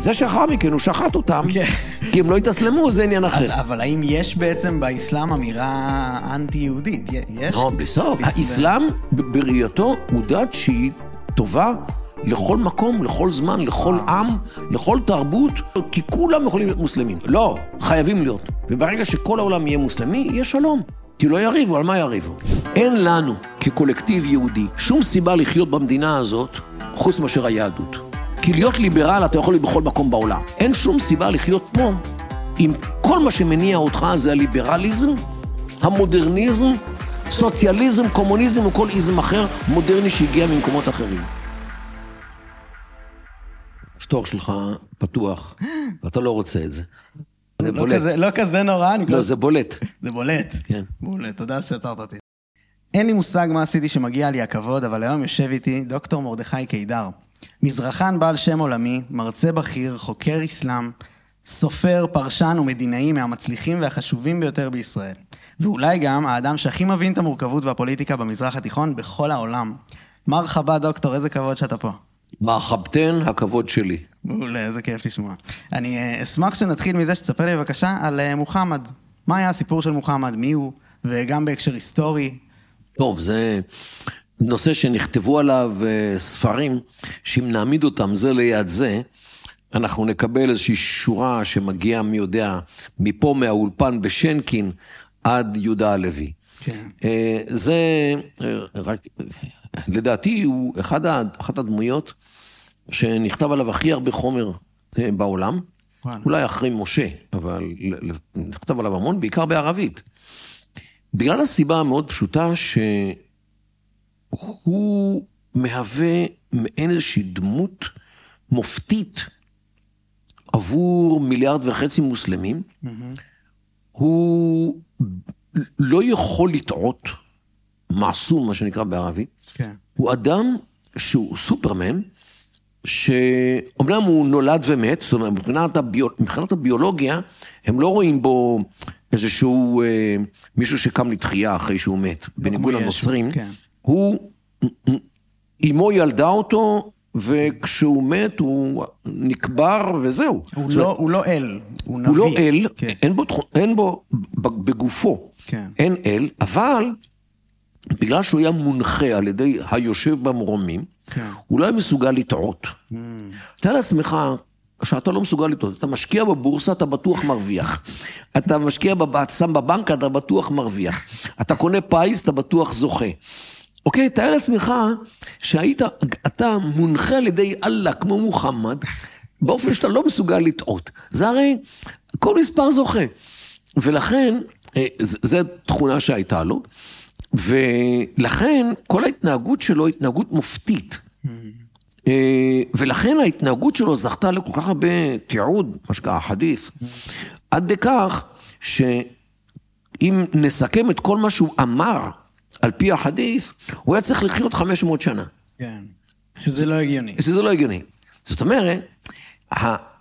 זה שאחר מכן הוא שחט אותם, כן. כי הם לא התאסלמו, זה עניין אחר. אבל האם יש בעצם באסלאם אמירה אנטי-יהודית? יש? לא, בלי סוף. האסלאם בראייתו הוא דת שהיא טובה לכל מקום, לכל זמן, לכל עם, לכל תרבות, כי כולם יכולים להיות מוסלמים. לא, חייבים להיות. וברגע שכל העולם יהיה מוסלמי, יהיה שלום. כי לא יריבו, על מה יריבו? אין לנו, כקולקטיב יהודי, שום סיבה לחיות במדינה הזאת, חוץ מאשר היהדות. כי להיות ליברל אתה יכול להיות בכל מקום בעולם. אין שום סיבה לחיות פה אם כל מה שמניע אותך זה הליברליזם, המודרניזם, סוציאליזם, קומוניזם או כל איזם אחר מודרני שהגיע ממקומות אחרים. הפתוח שלך פתוח, ואתה לא רוצה את זה. זה לא בולט. לא כזה נורא, אני לא, כבר... זה בולט. זה בולט. כן. מעולה, תודה שעצרת אותי. אין לי מושג מה עשיתי שמגיע לי הכבוד, אבל היום יושב איתי דוקטור מרדכי קידר. מזרחן בעל שם עולמי, מרצה בכיר, חוקר אסלאם, סופר, פרשן ומדינאי מהמצליחים והחשובים ביותר בישראל. ואולי גם האדם שהכי מבין את המורכבות והפוליטיקה במזרח התיכון בכל העולם. מרחבה דוקטור, איזה כבוד שאתה פה. מרחבתן, הכבוד שלי. מעולה, איזה כיף לשמוע. אני אה, אשמח שנתחיל מזה שתספר לי בבקשה על אה, מוחמד. מה היה הסיפור של מוחמד, מי הוא, וגם בהקשר היסטורי. טוב, זה נושא שנכתבו עליו אה, ספרים, שאם נעמיד אותם זה ליד זה, אנחנו נקבל איזושהי שורה שמגיעה, מי יודע, מפה מהאולפן בשנקין עד יהודה הלוי. כן. אה, זה, אה, רק, לדעתי, הוא אחד אחת הדמויות שנכתב עליו הכי הרבה חומר בעולם. וואלה. אולי אחרי משה, אבל נכתב עליו המון, בעיקר בערבית. בגלל הסיבה המאוד פשוטה שהוא מהווה מעין איזושהי דמות מופתית עבור מיליארד וחצי מוסלמים. הוא לא יכול לטעות, מעשום, מה שנקרא בערבית. כן. הוא אדם שהוא סופרמן, שאומנם הוא נולד ומת, זאת אומרת, מבחינת, הביו... מבחינת הביולוגיה, הם לא רואים בו איזשהו אה, מישהו שקם לתחייה אחרי שהוא מת, בניגוד ישו, לנוצרים. כן. הוא, אמו ילדה אותו, וכשהוא מת הוא נקבר וזהו. הוא לא, הוא לא אל, הוא נביא. הוא לא אל, כן. אין בו, אין בו בגופו, כן. אין אל, אבל בגלל שהוא היה מונחה על ידי היושב במרומים, כן. הוא לא היה מסוגל לטעות. תאר לעצמך שאתה לא מסוגל לטעות, אתה משקיע בבורסה, אתה בטוח מרוויח. אתה משקיע, בב- אתה שם בבנק, אתה בטוח מרוויח. אתה קונה פיס, אתה בטוח זוכה. אוקיי, תאר לעצמך שהיית, אתה מונחה על ידי אללה כמו מוחמד, באופן שאתה לא מסוגל לטעות. זה הרי כל מספר זוכה. ולכן, אה, זו תכונה שהייתה לו, ולכן כל ההתנהגות שלו היא התנהגות מופתית. אה, ולכן ההתנהגות שלו זכתה לכל כך הרבה תיעוד, מה שנקרא חדית', עד כדי כך שאם נסכם את כל מה שהוא אמר על פי החדית', הוא היה צריך לחיות 500 שנה. כן. שזה לא הגיוני. שזה לא הגיוני. זאת אומרת,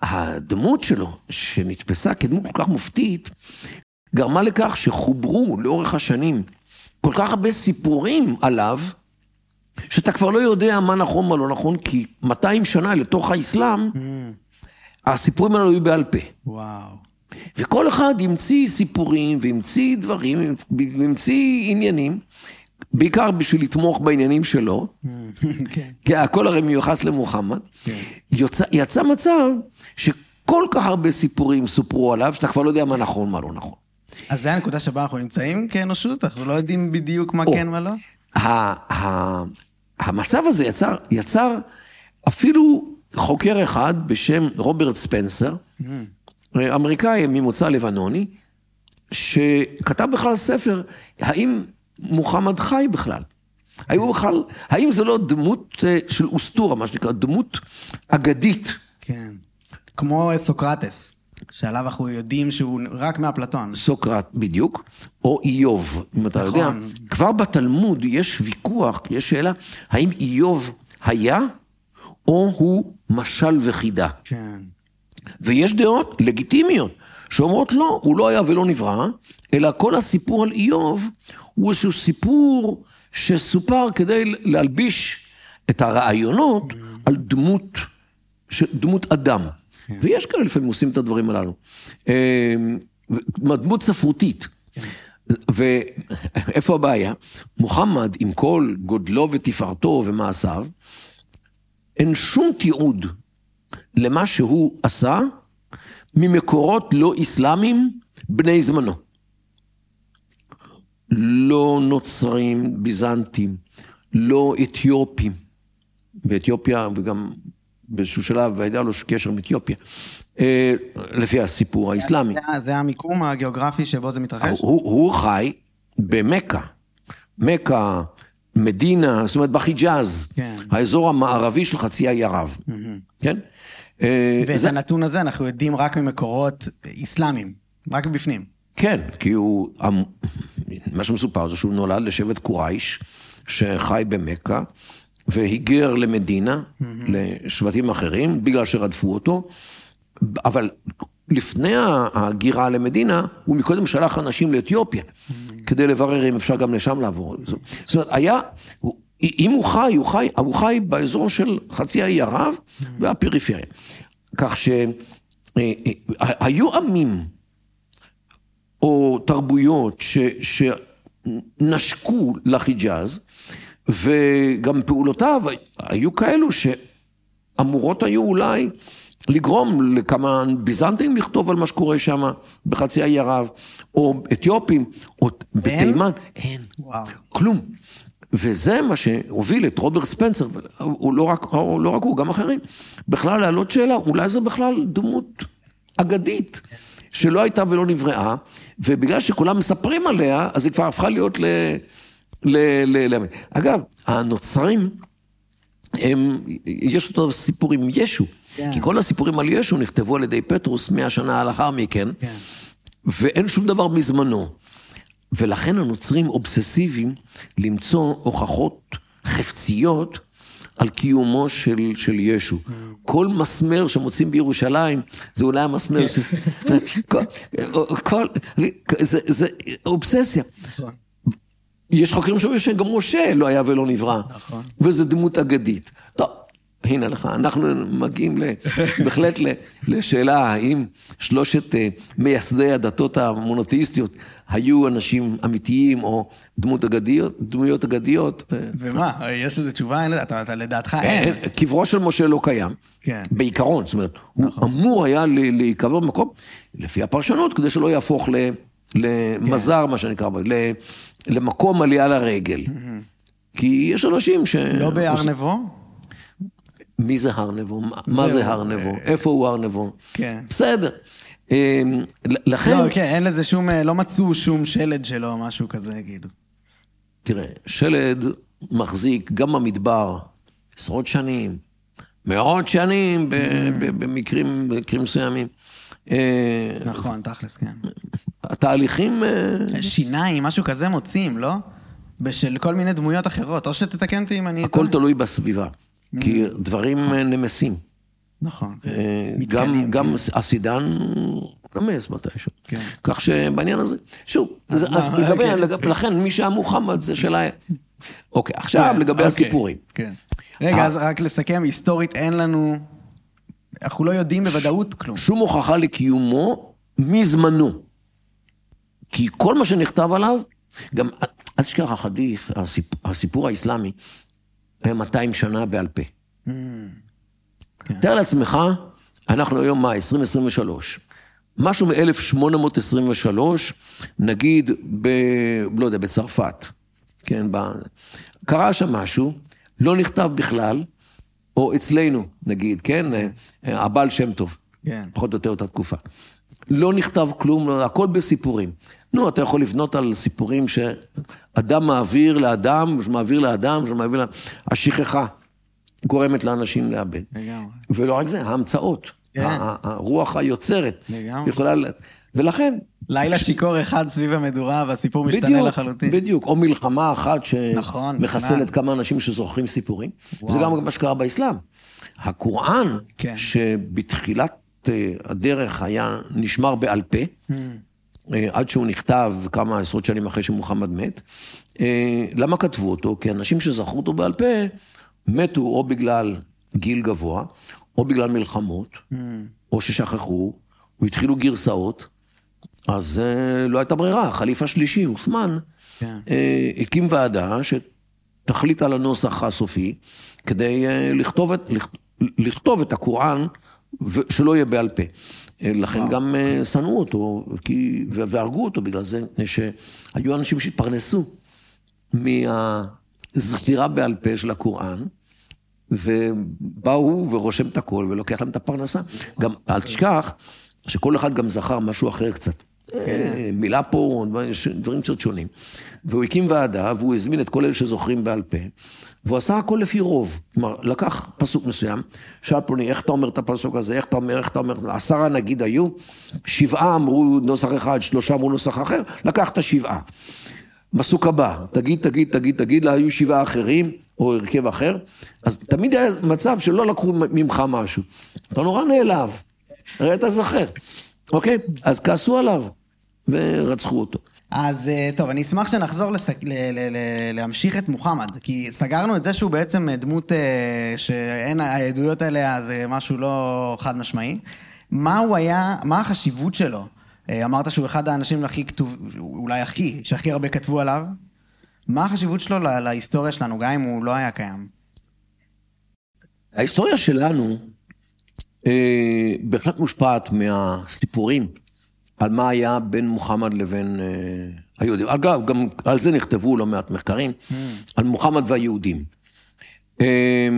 הדמות שלו, שנתפסה כדמות כל כך מופתית, גרמה לכך שחוברו לאורך השנים כל כך הרבה סיפורים עליו, שאתה כבר לא יודע מה נכון, מה לא נכון, כי 200 שנה לתוך האסלאם, הסיפורים האלו היו בעל פה. וואו. וכל אחד המציא סיפורים והמציא דברים והמציא עניינים, בעיקר בשביל לתמוך בעניינים שלו, כן. כי הכל הרי מיוחס למוחמד. כן. יוצא, יצא מצב שכל כך הרבה סיפורים סופרו עליו, שאתה כבר לא יודע מה נכון, מה לא נכון. אז זה הנקודה שבה אנחנו נמצאים כאנושות? אנחנו לא יודעים בדיוק מה או. כן ומה לא? המצב הזה יצר, יצר אפילו חוקר אחד בשם רוברט ספנסר, אמריקאי ממוצא לבנוני, שכתב בכלל ספר, האם מוחמד חי בכלל? האם הוא בכלל, האם זה לא דמות אה, של אוסטורה, מה שנקרא, דמות אגדית? כן. כמו סוקרטס, שעליו אנחנו יודעים שהוא רק מאפלטון. סוקרט בדיוק, או איוב, אם אתה נכון. יודע. כבר בתלמוד יש ויכוח, יש שאלה, האם איוב היה, או הוא משל וחידה? כן. ויש דעות לגיטימיות, שאומרות לא, הוא לא היה ולא נברא, אלא כל הסיפור על איוב הוא איזשהו סיפור שסופר כדי להלביש את הרעיונות על דמות, דמות אדם. ויש כאלה לפעמים עושים את הדברים הללו. אה, דמות ספרותית. ואיפה הבעיה? מוחמד, עם כל גודלו ותפארתו ומעשיו, אין שום תיעוד למה שהוא עשה ממקורות לא אסלאמיים בני זמנו. לא נוצרים ביזנטים, לא אתיופים. באתיופיה, וגם באיזשהו שלב היה לו קשר עם אתיופיה, אה, לפי הסיפור האסלאמי. זה, זה המיקום הגיאוגרפי שבו זה מתרחש? הוא, הוא חי במכה. מכה, מדינה, זאת אומרת בחיג'אז, כן. האזור המערבי של חצי האי ערב, mm-hmm. כן? אה, ואת זה... הנתון הזה אנחנו יודעים רק ממקורות אסלאמיים, רק בפנים. כן, כי הוא, מה שמסופר זה שהוא נולד לשבט קורייש, שחי במכה, והיגר למדינה, mm-hmm. לשבטים אחרים, בגלל שרדפו אותו, אבל לפני ההגירה למדינה, הוא מקודם שלח אנשים לאתיופיה, mm-hmm. כדי לברר אם אפשר גם לשם לעבור. זאת אומרת, היה, אם הוא חי, הוא חי, הוא חי באזור של חצי האי ערב והפריפריה. כך שהיו אה, אה, עמים או תרבויות ש, שנשקו לחיג'אז, וגם פעולותיו היו כאלו שאמורות היו אולי לגרום לכמה ביזנטים לכתוב על מה שקורה שם בחצי האי ערב, או אתיופים, או בתימן, אין, וואו. כלום. וזה מה שהוביל את רוברט ספנסר, הוא לא רק, הוא לא רק הוא, גם אחרים, בכלל להעלות שאלה, אולי זה בכלל דמות אגדית, שלא הייתה ולא נבראה, ובגלל שכולם מספרים עליה, אז היא כבר הפכה להיות ל... ל, ל, ל אגב, הנוצרים, הם, יש אותו סיפור עם ישו, כן. כי כל הסיפורים על ישו נכתבו על ידי פטרוס מאה שנה לאחר מכן, כן. ואין שום דבר מזמנו. ולכן הנוצרים אובססיביים למצוא הוכחות חפציות על קיומו של, של ישו. כל מסמר שמוצאים בירושלים, זה אולי המסמר, כל, כל, זה, זה אובססיה. יש חוקרים שאומרים שגם משה לא היה ולא נברא, נכון. וזו דמות אגדית. טוב, הנה לך, אנחנו מגיעים בהחלט לשאלה האם שלושת אה, מייסדי הדתות המונותאיסטיות היו אנשים אמיתיים או דמות אגדיות, דמויות אגדיות. אה, ומה, יש איזו תשובה? אתה, אתה לדעתך אין. קברו של משה לא קיים. כן. בעיקרון, זאת אומרת, נכון. הוא אמור היה להיקבר במקום, לפי הפרשנות, כדי שלא יהפוך למזר, כן. מה שנקרא, למקום עלייה לרגל. כי יש אנשים ש... לא בהר נבו? מי זה הר נבו? מה זה הר נבו? איפה הוא הר נבו? כן. בסדר. אמ, לכן... לא, כן, אין לזה שום, אה, לא מצאו שום שלד שלו, משהו כזה, כאילו. תראה, שלד מחזיק גם במדבר עשרות שנים, מאות שנים mm. במקרים מסוימים. אה, נכון, תכלס, כן. התהליכים... אה, שיניים, משהו כזה מוצאים, לא? בשל כל מיני דמויות אחרות, או שתתקן אותי אם אני... הכל תלוי בסביבה, כי mm. דברים נמסים. נכון. אה, גם, גם הסידן נמס מתישהו. כן. כך שבעניין הזה, שוב, אז, אז לגבי, כן. לגב, לכן מי שהיה מוחמד זה שאלה... אוקיי, עכשיו כן, לגבי אוקיי, הסיפורים. כן. רגע, אז רק לסכם, היסטורית אין לנו... אנחנו לא יודעים בוודאות כלום. שום הוכחה לקיומו מזמנו. כי כל מה שנכתב עליו, גם, אל תשכח החדית', הסיפור, הסיפור האסלאמי, היה 200 שנה בעל פה. Mm. כן. תאר לעצמך, אנחנו היום מה, 2023. משהו מ-1823, נגיד, ב... לא יודע, בצרפת, כן, ב... קרה שם משהו, לא נכתב בכלל, או אצלנו, נגיד, כן, הבעל שם טוב, כן. פחות או יותר אותה תקופה. לא נכתב כלום, הכל בסיפורים. נו, אתה יכול לבנות על סיפורים שאדם מעביר לאדם, שמעביר לאדם, שמעביר לאדם, השכחה. גורמת לאנשים לאבד. לגמרי. ולא רק זה, ההמצאות. כן. הרוח היוצרת. לגמרי. יכולה... ולכן... לילה שיכור אחד סביב המדורה והסיפור משתנה בדיוק, לחלוטין. בדיוק, או מלחמה אחת שמחסלת נכון, כמה אנשים שזוכרים סיפורים. וואו. וזה גם מה שקרה באסלאם. הקוראן, כן. שבתחילת אה, הדרך היה נשמר בעל פה, mm. עד שהוא נכתב כמה עשרות שנים אחרי שמוחמד מת. אה, למה כתבו אותו? כי אנשים שזכרו אותו בעל פה, מתו או בגלל גיל גבוה, או בגלל מלחמות, mm. או ששכחו, והתחילו גרסאות, אז אה, לא הייתה ברירה, החליף השלישי, אוסמן, כן. אה, הקים ועדה שתחליט על הנוסח הסופי, כדי אה, לכתוב את, לכ- לכתוב את הקוראן, שלא יהיה בעל פה. אה, לכן גם אה, שנאו אותו, כי, והרגו אותו בגלל זה, שהיו אנשים שהתפרנסו מהזכירה בעל פה של הקוראן, ובא הוא ורושם את הכל ולוקח להם את הפרנסה. גם, אל תשכח שכל אחד גם זכר משהו אחר קצת. אה, מילה פה, דברים קצת שונים. והוא הקים ועדה, והוא הזמין את כל אלה שזוכרים בעל פה, והוא עשה הכל לפי רוב. כלומר, לקח פסוק מסוים, שאל פלוני, איך אתה אומר את הפסוק הזה, איך אתה אומר, איך אתה אומר, עשרה נגיד היו, שבעה אמרו נוסח אחד, שלושה אמרו נוסח אחר, לקח את השבעה. פסוק הבא, תגיד, תגיד, תגיד, תגיד, לה היו שבעה אחרים, או הרכב אחר, אז תמיד היה מצב שלא לקחו ממך משהו. אתה נורא נעלב, הרי אתה זוכר, אוקיי? אז כעסו עליו, ורצחו אותו. אז אה, טוב, אני אשמח שנחזור לסק... ל... ל... ל... להמשיך את מוחמד, כי סגרנו את זה שהוא בעצם דמות אה, שאין, העדויות עליה זה משהו לא חד משמעי. מה הוא היה, מה החשיבות שלו? אה, אמרת שהוא אחד האנשים הכי כתוב, אולי הכי, שהכי הרבה כתבו עליו. מה החשיבות שלו לה... להיסטוריה שלנו, גם אם הוא לא היה קיים? ההיסטוריה שלנו אה, בהחלט מושפעת מהסיפורים על מה היה בין מוחמד לבין אה, היהודים. אגב, גם על זה נכתבו לא מעט מחקרים, על מוחמד והיהודים. אה,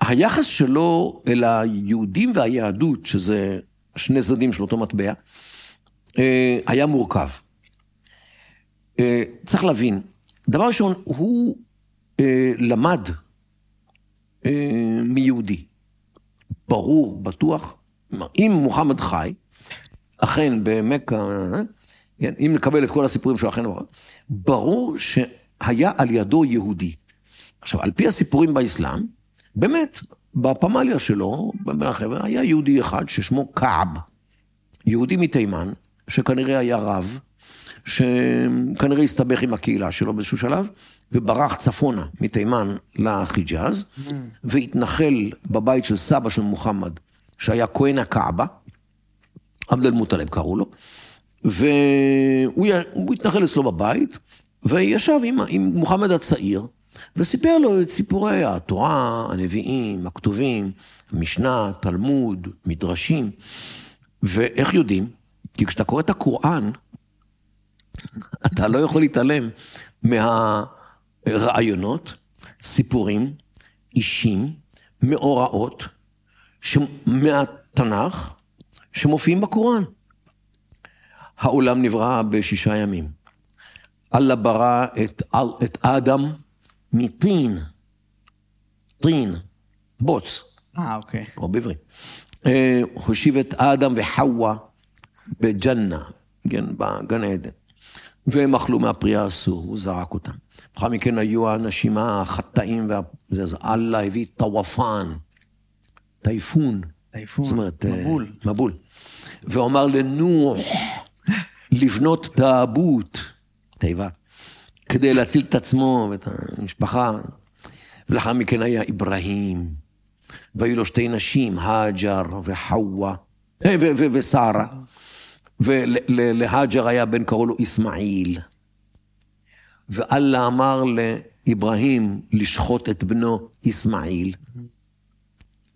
היחס שלו אל היהודים והיהדות, שזה שני צדדים של אותו מטבע, אה, היה מורכב. אה, צריך להבין, דבר ראשון, הוא למד מיהודי. ברור, בטוח, אם מוחמד חי, אכן במכה, אה, אם נקבל את כל הסיפורים שהוא אכן אמר, ברור שהיה על ידו יהודי. עכשיו, על פי הסיפורים באסלאם, באמת, בפמליה שלו, בין החבר'ה, היה יהודי אחד ששמו כעב, יהודי מתימן, שכנראה היה רב, שכנראה הסתבך עם הקהילה שלו באיזשהו שלב, וברח צפונה מתימן לחיג'אז, והתנחל בבית של סבא של מוחמד, שהיה כהן הקעבה, עבד אל-מוטלב קראו לו, והוא י- התנחל אצלו בבית, וישב עם, עם מוחמד הצעיר, וסיפר לו את סיפורי התורה, הנביאים, הכתובים, המשנה, תלמוד, מדרשים. ואיך יודעים? כי כשאתה קורא את הקוראן, אתה לא יכול להתעלם מהרעיונות, סיפורים, אישים, מאורעות, ש... מהתנ"ך, שמופיעים בקוראן. העולם נברא בשישה ימים. אללה ברא את, את אדם מטין, טין, בוץ, אה, אוקיי. כמו בעברית. אה, הושיב את אדם וחווה בג'נה, כן, בגן עדן. והם אכלו מהפרי האסור, הוא זרק אותם. לאחר מכן היו האנשים החטאים, וה... אללה הביא טוואפן, טייפון. טייפון, זאת אומרת, אה, מבול. מבול. והוא אמר לנוח לבנות תאבות, תיבה, כדי להציל את עצמו ואת המשפחה. ולאחר מכן היה אברהים, והיו לו שתי נשים, האג'ר וחווה, אה, ושרה. ולהאג'ר היה בן, קראו לו אסמאעיל. ואללה אמר לאברהים לשחוט את בנו אסמאעיל.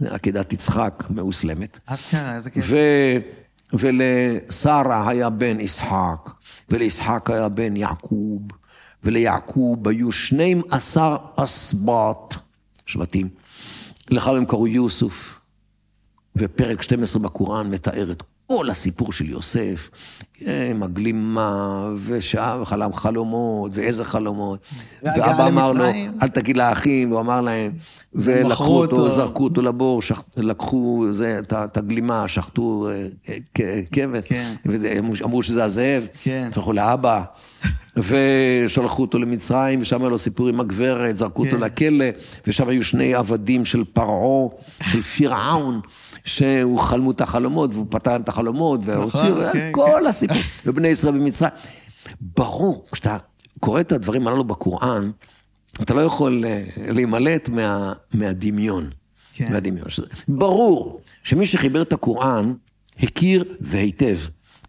עקדת יצחק מאוסלמת. אשכרה, איזה כיף. ו... ולשרה היה בן ישחק, ולישחק היה בן יעקוב, וליעקוב היו 12 אסבט, שבטים. לך הם קראו יוסוף, ופרק 12 בקוראן מתאר את כל הסיפור של יוסף, עם הגלימה, ושעה וחלם חלומות, ואיזה חלומות. ואבא אמר לו. אל תגיד לאחים, הוא אמר להם, ולקחו אותו. זרקו אותו לבור. לקחו את הגלימה, שחטו אה, כבש, כן. ואמרו שזה הזאב, כן. שלחו לאבא, ושלחו אותו למצרים, ושם היה לו סיפור עם הגברת, זרקו אותו כן. לכלא, ושם היו שני עבדים של פרעה, של פרעון, שהוא חלמו את החלומות, והוא פתר להם את החלומות, והוציאו, כן, כל הסיפור, ובני ישראל במצרים. ברור, כשאתה קורא את הדברים הללו בקוראן, אתה לא יכול אה, להימלט מה, מהדמיון. כן. מהדמיון. ברור שמי שחיבר את הקוראן הכיר והיטב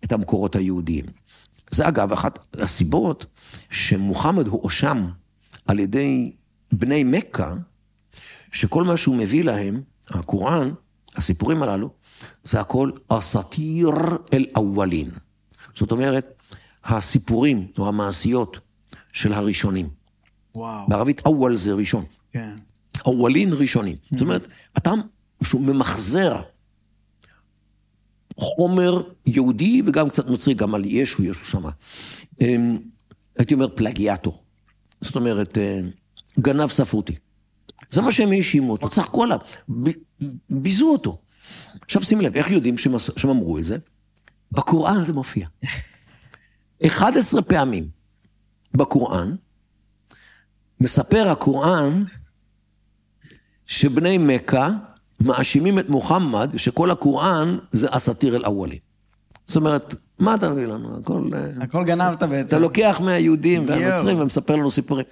את המקורות היהודיים. זה אגב אחת הסיבות שמוחמד הואשם על ידי בני מכה, שכל מה שהוא מביא להם, הקוראן, הסיפורים הללו, זה הכל אסתיר אל אוולין. זאת אומרת, הסיפורים או המעשיות של הראשונים. וואו. בערבית אוול זה ראשון. כן. אוולין ראשונים. זאת אומרת, אתה שהוא ממחזר חומר יהודי וגם קצת נוצרי, גם על ישו יש לו שמה. אמ, הייתי אומר פלגיאטו. זאת אומרת, אה, גנב ספרותי. זה מה שהם האשימו אותו, צחקו עליו, ביזו אותו. עכשיו שים לב, איך יודעים שהם אמרו את זה? בקוראן זה מופיע. 11 פעמים בקוראן, מספר הקוראן שבני מכה מאשימים את מוחמד שכל הקוראן זה אסתיר אל אוולים. זאת אומרת, מה אתה מביא לנו? הכל... אה, הכל גנבת בעצם. אתה לוקח מהיהודים והנוצרים. ומספר לנו סיפורים.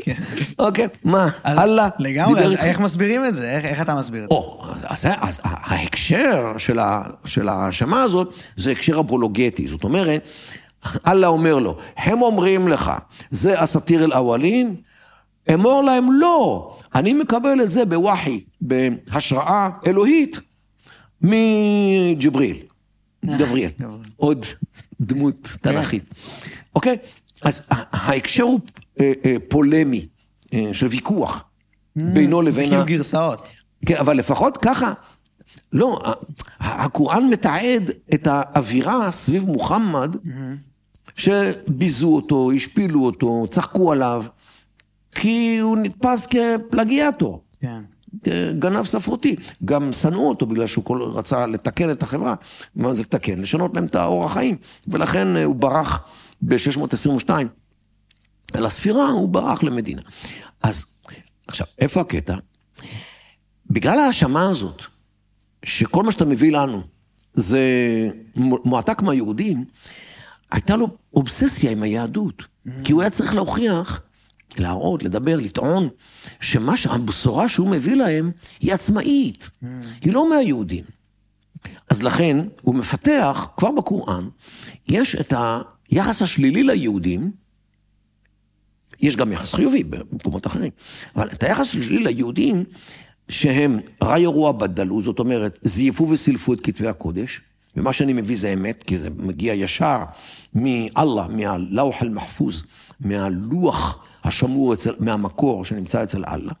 כן. אוקיי, מה, אללה? לגמרי, אז? איך מסבירים את זה? איך- אתה מסביר את זה? אז, ההקשר של, ההאשמה הזאת זה הקשר אפולוגטי. זאת אומרת, אללה אומר לו, הם אומרים לך, זה אסתיר אל אוולין, אמור להם, לא, אני מקבל את זה בוואחי, בהשראה אלוהית מג'בריל, גבריאל, עוד דמות תנ"כית. אוקיי? אז ההקשר הוא אה, אה, פולמי, אה, של ויכוח בינו זה לבין... כאילו גרסאות. כן, אבל לפחות ככה, לא, הקוראן מתעד את האווירה סביב מוחמד, שביזו אותו, השפילו אותו, צחקו עליו, כי הוא נתפס כפלגיאטור. כן. גנב ספרותי. גם שנאו אותו בגלל שהוא כל רצה לתקן את החברה. מה זה לתקן? לשנות להם את האורח חיים. ולכן אה, הוא ברח ב-622. על הספירה הוא ברח למדינה. אז עכשיו, איפה הקטע? בגלל ההאשמה הזאת, שכל מה שאתה מביא לנו זה מועתק מהיהודים, הייתה לו אובססיה עם היהדות. כי הוא היה צריך להוכיח, להראות, לדבר, לטעון, שמה שהבשורה שהוא מביא להם היא עצמאית, היא לא מהיהודים. אז לכן הוא מפתח, כבר בקוראן, יש את היחס השלילי ליהודים, יש גם יחס חיובי במקומות אחרים, אבל את היחס השלילי ליהודים, שהם ראי אירוע בדלו, זאת אומרת, זייפו וסילפו את כתבי הקודש, ומה שאני מביא זה אמת, כי זה מגיע ישר מאללה, מהלאוח אל-מחפוז, מהלוח השמור אצל, מהמקור שנמצא אצל אללה.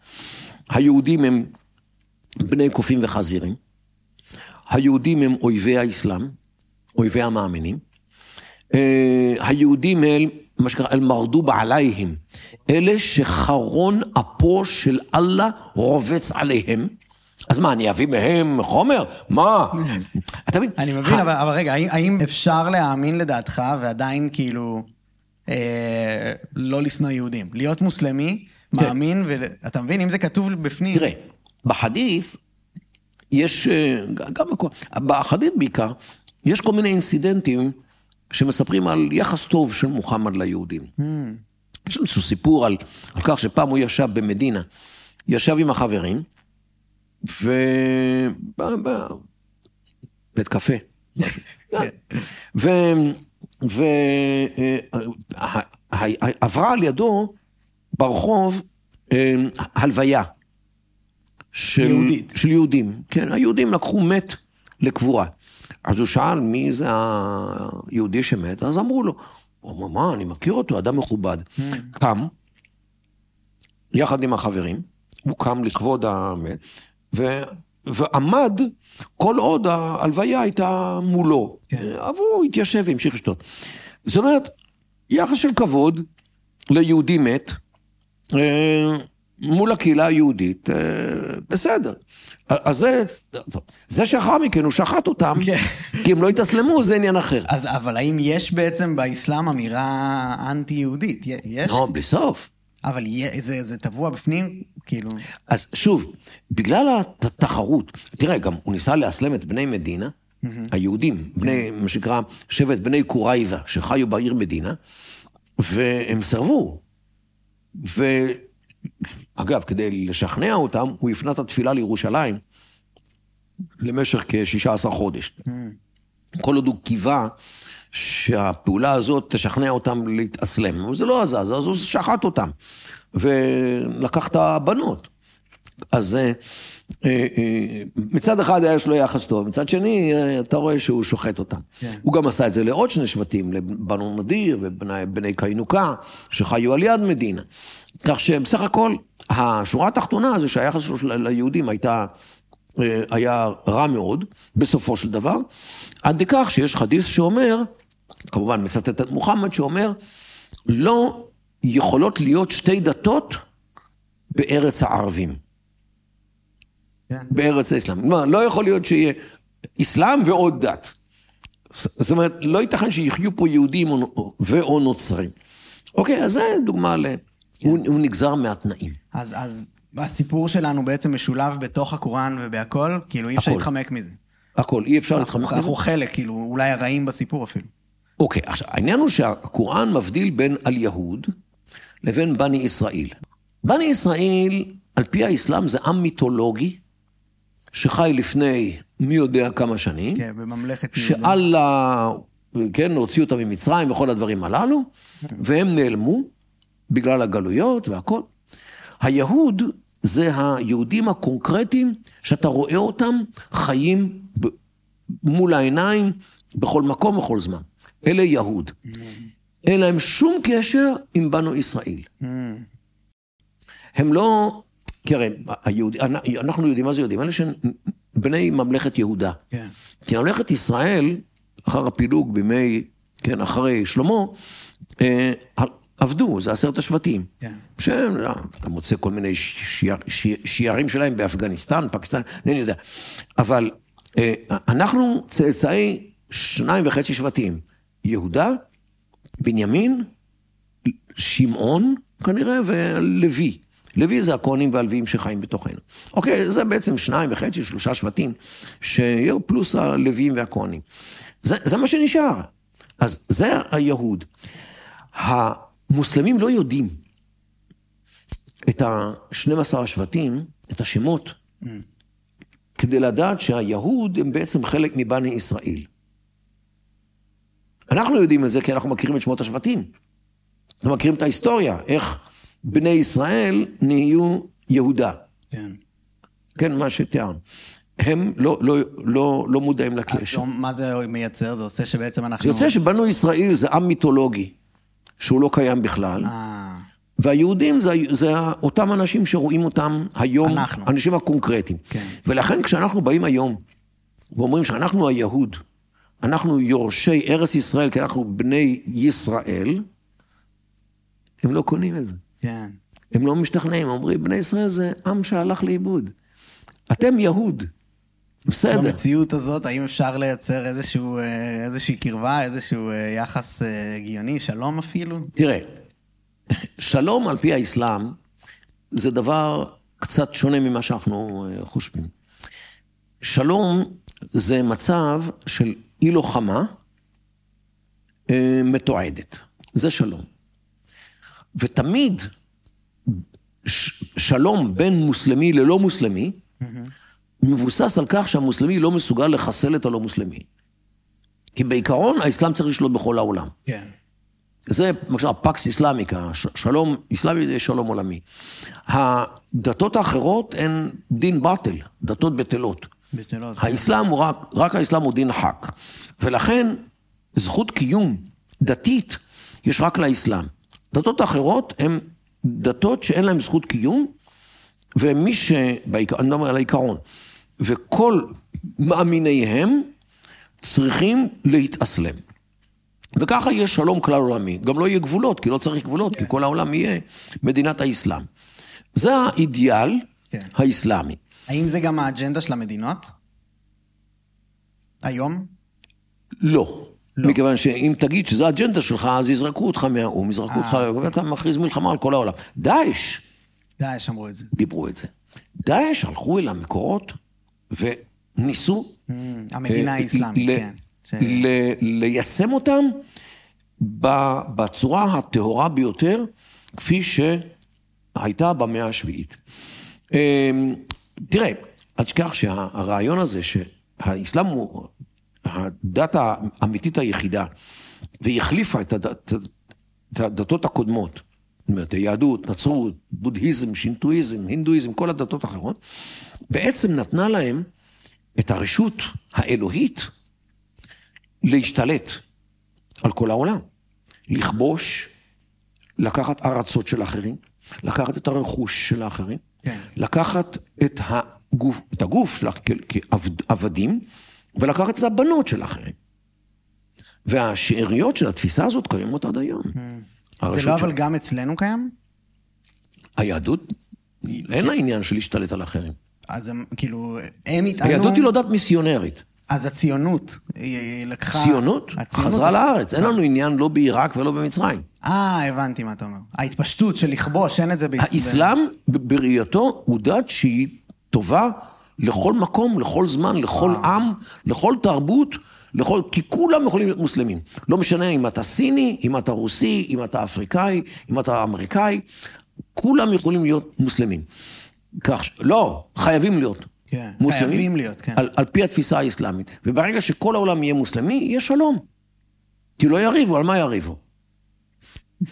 היהודים הם בני קופים וחזירים, היהודים הם אויבי האסלאם, אויבי המאמינים. אה, היהודים הם, מה שקרה, אל-מרדוב עלייהם, אלה שחרון אפו של אללה רובץ עליהם. אז מה, אני אביא מהם חומר? מה? אתה מבין? אני מבין, אבל, אבל רגע, האם, אפשר להאמין לדעתך ועדיין כאילו אה, לא לשנוא יהודים? להיות מוסלמי, מאמין, ואתה מבין, אם זה כתוב בפנים... תראה, בחדית' יש, אה, גם בחדית' בעיקר, יש כל מיני אינסידנטים שמספרים על יחס טוב של מוחמד ליהודים. יש לנו איזשהו סיפור על, על כך שפעם הוא ישב במדינה, ישב עם החברים, ו... ב- ב- בית קפה. ו... ו... אה, על ידו ברחוב אה, הלוויה. של, יהודית. של יהודים. כן, היהודים לקחו מת לקבורה. אז הוא שאל מי זה היהודי שמת, אז אמרו לו, הוא אמר, מה, אני מכיר אותו, אדם מכובד. קם, יחד עם החברים, הוא קם לכבוד המת, ו... ועמד כל עוד ההלוויה הייתה מולו. כן. אבל הוא התיישב והמשיך לשתות. זאת אומרת, יחס של כבוד ליהודי מת, אה, מול הקהילה היהודית, אה, בסדר. אז זה. זה שאחר מכן הוא שחט אותם, כן. כי הם לא התאסלמו, זה עניין אחר. אז, אבל האם יש בעצם באסלאם אמירה אנטי-יהודית? יש? לא, בלי סוף. אבל זה, זה טבוע בפנים, כאילו... אז שוב, בגלל התחרות, תראה, גם הוא ניסה לאסלם את בני מדינה, היהודים, בני, מה שנקרא, שבט בני קורייזה, שחיו בעיר מדינה, והם סרבו. אגב, כדי לשכנע אותם, הוא הפנה את התפילה לירושלים למשך כ-16 חודש. כל עוד הוא קיווה שהפעולה הזאת תשכנע אותם להתאסלם. זה לא עזז, אז הוא שחט אותם, ולקח את הבנות. אז אה, אה, אה, מצד אחד יש לו יחס טוב, מצד שני, אתה רואה שהוא שוחט אותם. כן. הוא גם עשה את זה לעוד שני שבטים, לבנו נדיר ובני קיינוקה, שחיו על יד מדינה. כך שבסך הכל, השורה התחתונה זה שהיחס שלו ליהודים הייתה, היה רע מאוד, בסופו של דבר, עד לכך שיש חדיס שאומר, כמובן מצטט את מוחמד, שאומר, לא יכולות להיות שתי דתות בארץ הערבים. כן. בארץ האסלאם. לא, לא יכול להיות שיהיה אסלאם ועוד דת. זאת אומרת, לא ייתכן שיחיו פה יהודים ואו נוצרים. אוקיי, אז זה דוגמה ל... כן. הוא, הוא נגזר מהתנאים. אז, אז הסיפור שלנו בעצם משולב בתוך הקוראן ובהכל? כאילו אי אפשר להתחמק מזה. הכל, אי אפשר להתחמק מזה. אנחנו חלק, כאילו, אולי הרעים בסיפור אפילו. אוקיי, עכשיו, העניין הוא שהקוראן מבדיל בין על-יהוד לבין בני ישראל. בני ישראל, על פי האסלאם, זה עם מיתולוגי, שחי לפני מי יודע כמה שנים. כן, בממלכת יהודה. שאללה, כן, הוציא אותם ממצרים וכל הדברים הללו, והם נעלמו בגלל הגלויות והכל. היהוד זה היהודים הקונקרטיים שאתה רואה אותם חיים מול העיניים בכל מקום, בכל זמן. אלה יהוד. אין להם שום קשר עם בנו ישראל. הם לא, כי הרי היהוד, אנחנו יודעים מה זה יהודים, אלה שהם בני ממלכת יהודה. כן. כי ממלכת ישראל, אחר הפילוג בימי, כן, אחרי שלמה, אה, עבדו, זה עשרת השבטים. כן. שאתה לא, מוצא כל מיני שיערים שלהם באפגניסטן, פקיסטן, אינני יודע. אבל אה, אנחנו צאצאי שניים וחצי שבטים. יהודה, בנימין, שמעון כנראה, ולוי. לוי זה הכהנים והלוויים שחיים בתוכנו. אוקיי, זה בעצם שניים וחצי, שלושה שבטים, שיהיו פלוס הלוויים והכהנים. זה, זה מה שנשאר. אז זה היהוד. המוסלמים לא יודעים את ה-12 השבטים, את השמות, mm. כדי לדעת שהיהוד הם בעצם חלק מבני ישראל. אנחנו יודעים את זה כי אנחנו מכירים את שמות השבטים. אנחנו מכירים את ההיסטוריה, איך בני ישראל נהיו יהודה. כן. כן, מה שתיארנו. הם לא, לא, לא, לא מודעים לקשר. אז מה זה מייצר? זה עושה שבעצם אנחנו... זה יוצא שבנו ישראל זה עם מיתולוגי, שהוא לא קיים בכלל. אה. והיהודים זה, זה אותם אנשים שרואים אותם היום, אנחנו. האנשים הקונקרטיים. כן. ולכן כשאנחנו באים היום ואומרים שאנחנו היהוד, אנחנו יורשי ארץ ישראל, כי אנחנו בני ישראל, הם לא קונים את זה. כן. הם לא משתכנעים, אומרים, בני ישראל זה עם שהלך לאיבוד. אתם יהוד. בסדר. במציאות הזאת, האם אפשר לייצר איזשהו, אה, איזושהי קרבה, איזשהו אה, יחס אה, הגיוני, שלום אפילו? תראה, שלום על פי האסלאם זה דבר קצת שונה ממה שאנחנו חושבים. שלום זה מצב של אי לוחמה מתועדת. זה שלום. ותמיד שלום בין מוסלמי ללא מוסלמי, mm-hmm. מבוסס על כך שהמוסלמי לא מסוגל לחסל את הלא מוסלמי. כי בעיקרון האסלאם צריך לשלוט בכל העולם. כן. זה למשל הפקס איסלאמיקה, שלום איסלאמי זה שלום עולמי. הדתות האחרות הן דין באטל, דתות בטלות. בטלות. כן. האסלאם הוא רק, רק האסלאם הוא דין חק. ולכן זכות קיום דתית יש רק לאסלאם. דתות אחרות הן דתות שאין להן זכות קיום, ומי ש... אני מדבר על העיקרון, וכל מאמיניהם צריכים להתאסלם. וככה יהיה שלום כלל עולמי. גם לא יהיה גבולות, כי לא צריך גבולות, yeah. כי כן. כל העולם יהיה מדינת האסלאם. זה האידיאל. כן. האסלאמי. האם זה גם האג'נדה של המדינות? היום? לא. לא. מכיוון שאם תגיד שזו האג'נדה שלך, אז יזרקו אותך מהאו"ם, יזרקו אותך, אה, אוקיי. ואתה מכריז מלחמה על כל העולם. דאעש. דאעש אמרו את זה. דיברו את זה. דאעש הלכו אל המקורות וניסו... Mm, המדינה אה, האסלאמית, כן. ליישם אותם בצורה הטהורה ביותר, כפי הייתה במאה השביעית. אמ, תראה, אל תשכח שהרעיון הזה שהאסלאם הוא הדת האמיתית היחידה, והיא החליפה את, הדת, את הדתות הקודמות, זאת אומרת, היהדות, נצרות, בודהיזם, שינטואיזם, הינדואיזם, כל הדתות האחרות, בעצם נתנה להם את הרשות האלוהית להשתלט על כל העולם, לכבוש, לקחת ארצות של אחרים, לקחת את הרכוש של האחרים, כן. לקחת את הגוף, את הגוף שלך כעבדים, ולקחת את הבנות של האחרים. והשאריות של התפיסה הזאת קיימות עד היום. Mm. זה לא אבל גם אצלנו קיים? היהדות, אין לה עניין של להשתלט על אחרים. אז הם, כאילו, הם יטענו... היהדות היא לא דת מיסיונרית. אז הציונות, היא לקחה... ציונות? חזרה לארץ. אין לנו עניין לא בעיראק ולא במצרים. אה, הבנתי מה אתה אומר. ההתפשטות של לכבוש, אין את זה בישראל. האסלאם, בראייתו, הוא דת שהיא טובה לכל מקום, לכל זמן, לכל עם, לכל תרבות, לכל... כי כולם יכולים להיות מוסלמים. לא משנה אם אתה סיני, אם אתה רוסי, אם אתה אפריקאי, אם אתה אמריקאי, כולם יכולים להיות מוסלמים. כך, לא, חייבים להיות. כן, מוסלמים, חייבים להיות, כן. על, על פי התפיסה האסלאמית. וברגע שכל העולם יהיה מוסלמי, יהיה שלום. כי לא יריבו, על מה יריבו?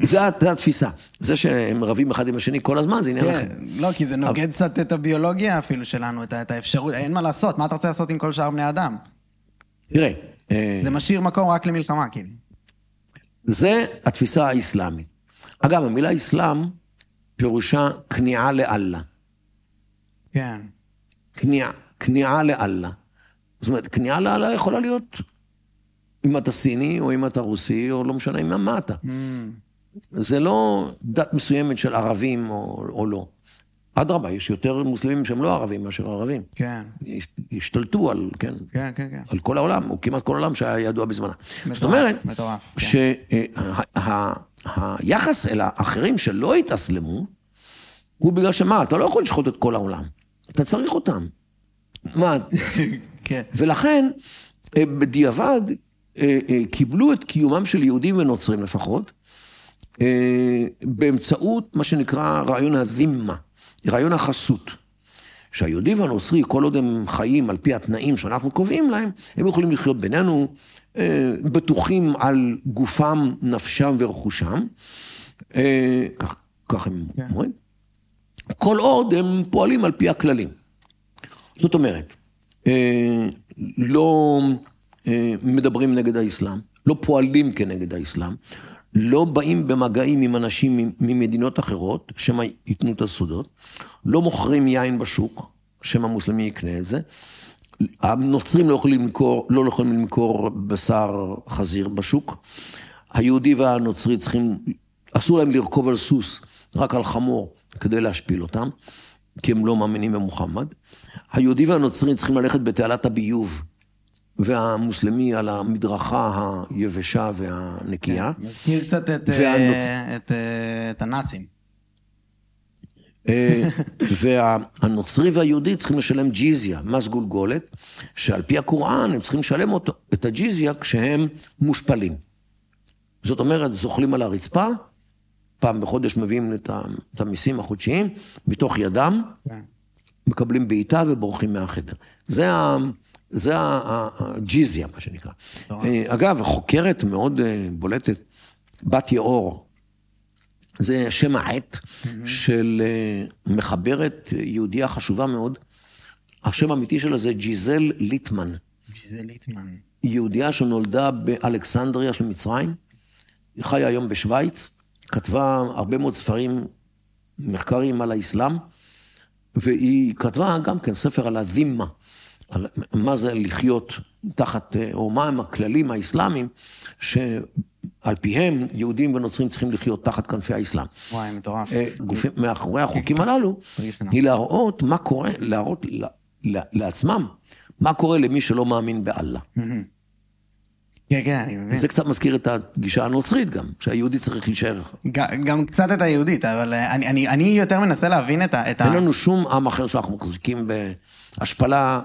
זה התפיסה. זה שהם רבים אחד עם השני כל הזמן, זה עניין אחר. כן, לא, כי זה נוגד קצת את הביולוגיה אפילו שלנו, את האפשרות, אין מה לעשות, מה אתה רוצה לעשות עם כל שאר בני אדם? תראה... אה, זה משאיר מקום רק למלחמה, כאילו. זה התפיסה האסלאמית. אגב, המילה אסלאם פירושה כניעה לאללה. כן. כניעה, כניעה לאללה. זאת אומרת, כניעה לאללה יכולה להיות אם אתה סיני, או אם אתה רוסי, או לא משנה עם מה אתה. Mm. זה לא דת מסוימת של ערבים או, או לא. אדרבה, יש יותר מוסלמים שהם לא ערבים מאשר ערבים. כן. השתלטו על, כן, כן, כן, כן. על כל העולם, או כמעט כל העולם שהיה ידוע בזמנה. מטורף, זאת אומרת, מטורף. שהיחס כן. אל האחרים שלא התאסלמו, הוא בגלל שמה, אתה לא יכול לשחוט את כל העולם. אתה צריך אותם. מה? כן. ולכן, אה, בדיעבד, אה, אה, קיבלו את קיומם של יהודים ונוצרים לפחות, באמצעות מה שנקרא רעיון הזימה, רעיון החסות. שהיהודי והנוצרי, כל עוד הם חיים על פי התנאים שאנחנו קובעים להם, הם יכולים לחיות בינינו בטוחים על גופם, נפשם ורכושם. כך, כך הם כן. אומרים. כל עוד הם פועלים על פי הכללים. זאת אומרת, אה, לא אה, מדברים נגד האסלאם, לא פועלים כנגד האסלאם, לא באים במגעים עם אנשים ממדינות אחרות, שמא ייתנו את הסודות, לא מוכרים יין בשוק, שמא מוסלמי יקנה את זה. הנוצרים לא יכולים למכור, לא יכולים למכור בשר חזיר בשוק. היהודי והנוצרי צריכים, אסור להם לרכוב על סוס, רק על חמור. כדי להשפיל אותם, כי הם לא מאמינים במוחמד. היהודי והנוצרי צריכים ללכת בתעלת הביוב, והמוסלמי על המדרכה היבשה והנקייה. כן, מזכיר קצת את, והנוצ... אה, את, אה, את הנאצים. אה, והנוצרי והיהודי צריכים לשלם ג'יזיה, מס גולגולת, שעל פי הקוראן הם צריכים לשלם אותו, את הג'יזיה כשהם מושפלים. זאת אומרת, זוחלים על הרצפה, פעם בחודש מביאים את המיסים החודשיים, מתוך ידם, כן. מקבלים בעיטה ובורחים מהחדר. זה, ה, זה הג'יזיה, מה שנקרא. אה, אגב, חוקרת מאוד אה, בולטת, בת יאור, זה שם העט של אה, מחברת יהודייה חשובה מאוד. השם האמיתי שלה זה ג'יזל ליטמן. ג'יזל ליטמן. יהודייה שנולדה באלכסנדריה של מצרים, היא חיה היום בשוויץ, כתבה הרבה מאוד ספרים, מחקרים על האסלאם, והיא כתבה גם כן ספר על הד'ימה, על מה זה לחיות תחת, או מה הם הכללים האסלאמיים, שעל פיהם יהודים ונוצרים צריכים לחיות תחת כנפי האסלאם. וואי, מטורף. אה, גופים, מאחורי החוקים הללו, היא להראות מה קורה, להראות לעצמם מה קורה למי שלא מאמין באללה. כן, כן, אני מבין. זה קצת מזכיר את הגישה הנוצרית גם, שהיהודי צריך להישאר. גם קצת את היהודית, אבל אה, אני, אני, אני יותר מנסה להבין את ה... אין לנו שום עם אחר שאנחנו מחזיקים בהשפלה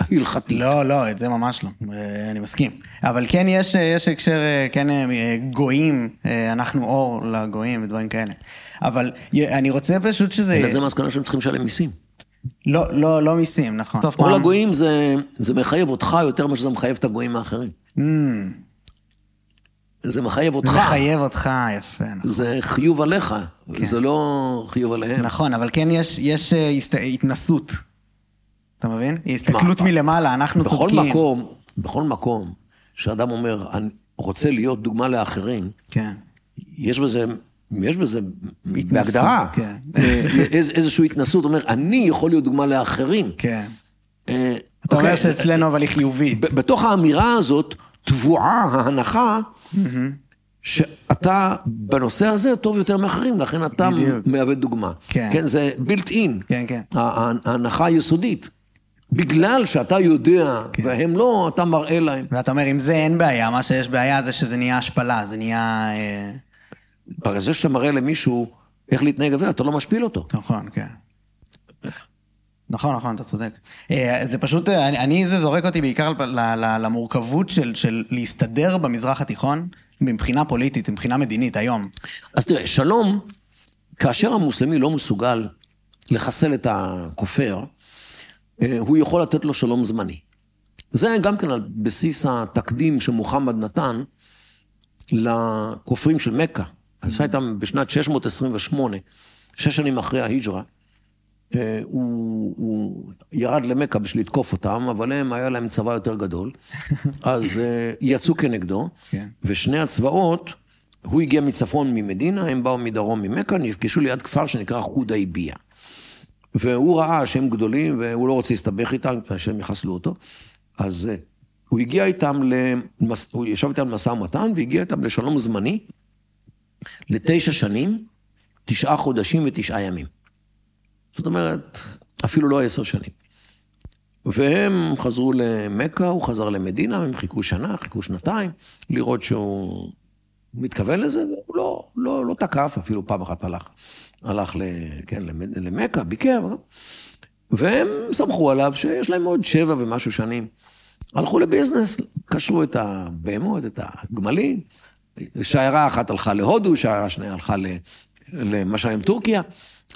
ההלכתי. לא, לא, את זה ממש לא, אה, אני מסכים. אבל כן יש, יש הקשר, אה, כן אה, גויים, אה, אנחנו אור לגויים ודברים כאלה. אבל אני רוצה פשוט שזה... אלא זה מסקנה שהם צריכים לשלם מיסים. לא, לא, לא מיסים, נכון. סוף אור פעם- לגויים זה, זה מחייב אותך יותר ממה שזה מחייב את הגויים האחרים. Mm, זה מחייב זה אותך. מחייב אותך, יפה. נכון. זה חיוב עליך, זה לא חיוב עליהם. נכון, אבל כן יש, יש אה, הסת... התנסות. אתה מבין? היא הסתכלות? מלמעלה, אנחנו בכל צודקים. מקום, בכל מקום שאדם אומר, אני רוצה להיות דוגמה לאחרים, כן. יש בזה, יש בזה, בהגדרה, כן. אה, איז, איזושהי התנסות, אומר, אני יכול להיות דוגמה לאחרים. כן. אה, אתה אומר אוקיי, שאצלנו אבל היא חיובית. בתוך האמירה הזאת טבועה ההנחה שאתה בנושא הזה טוב יותר מאחרים, לכן אתה בדיוק. מהווה דוגמה. כן. כן, זה built in. כן, כן. ההנחה היסודית. בגלל שאתה יודע כן. והם לא, אתה מראה להם. ואתה אומר, עם זה אין בעיה, מה שיש בעיה זה שזה נהיה השפלה, זה נהיה... אה, בגלל זה שאתה מראה למישהו איך להתנהג, אתה לא משפיל אותו. נכון, כן. נכון, נכון, אתה צודק. אה, זה פשוט, אה, אני, אני זה זורק אותי בעיקר למורכבות של, של להסתדר במזרח התיכון מבחינה פוליטית, מבחינה מדינית, היום. אז תראה, שלום, כאשר המוסלמי לא מסוגל לחסל את הכופר, הוא יכול לתת לו שלום זמני. זה גם כן על בסיס התקדים שמוחמד נתן לכופרים של מכה. עשה איתם בשנת 628, שש שנים אחרי ההיג'רה. אה, הוא, הוא ירד למכה בשביל לתקוף אותם, אבל הם, היה להם צבא יותר גדול, אז אה, יצאו כנגדו, כן. ושני הצבאות, הוא הגיע מצפון ממדינה, הם באו מדרום ממכה, נפגשו ליד כפר שנקרא חודייביה. והוא ראה שהם גדולים, והוא לא רוצה להסתבך איתם, שהם יחסלו אותו. אז אה, הוא הגיע איתם, למס... הוא ישב איתם למשא ומתן, והגיע איתם לשלום זמני, לתשע שנים, תשעה חודשים ותשעה ימים. זאת אומרת, אפילו לא עשר שנים. והם חזרו למכה, הוא חזר למדינה, הם חיכו שנה, חיכו שנתיים, לראות שהוא מתכוון לזה, והוא לא, לא, לא תקף, אפילו פעם אחת הלך, הלך ל, כן, למ- למכה, ביקר, והם סמכו עליו שיש להם עוד שבע ומשהו שנים. הלכו לביזנס, קשרו את הבהמות, את הגמלים, שיירה אחת הלכה להודו, שיירה שנייה הלכה למה שהיום טורקיה,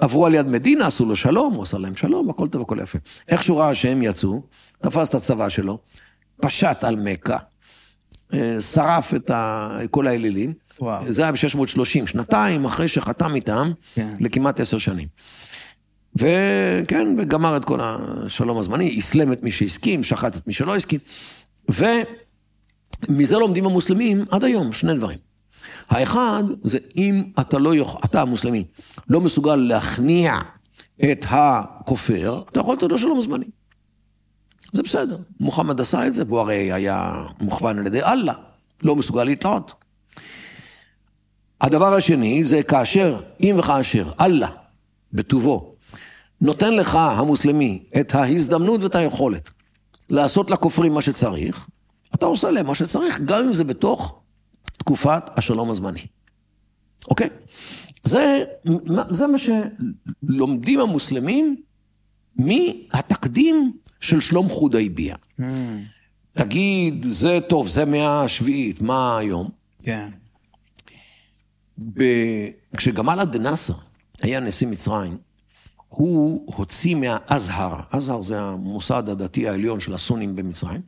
עברו על יד מדינה, עשו לו שלום, הוא עשה להם שלום, הכל טוב, הכל יפה. איך שהוא ראה שהם יצאו, תפס את הצבא שלו, פשט על מכה, אה, שרף את. כל האלילים. וואו. זה היה ב-630, שנתיים אחרי שחתם איתם, כן. לכמעט עשר שנים. וכן, וגמר את כל השלום הזמני, אסלם את מי שהסכים, שחט את מי שלא הסכים. ומזה לומדים המוסלמים עד היום, שני דברים. האחד, זה אם אתה לא יכול, אתה המוסלמי, לא מסוגל להכניע את הכופר, אתה יכול לתת לו שלום זמני. זה בסדר. מוחמד עשה את זה, והוא הרי היה מוכוון על ידי אללה, לא מסוגל להתלאות. הדבר השני זה כאשר, אם וכאשר, אללה, בטובו, נותן לך, המוסלמי, את ההזדמנות ואת היכולת לעשות לכופרים מה שצריך, אתה עושה להם מה שצריך, גם אם זה בתוך תקופת השלום הזמני. אוקיי? זה, זה מה שלומדים המוסלמים מהתקדים של שלום חודייביה. תגיד, זה טוב, זה מאה השביעית, מה היום? כן. ב... כשגמל עבד נאסר היה נשיא מצרים, הוא הוציא מהאזהר, אזהר זה המוסד הדתי העליון של הסונים במצרים,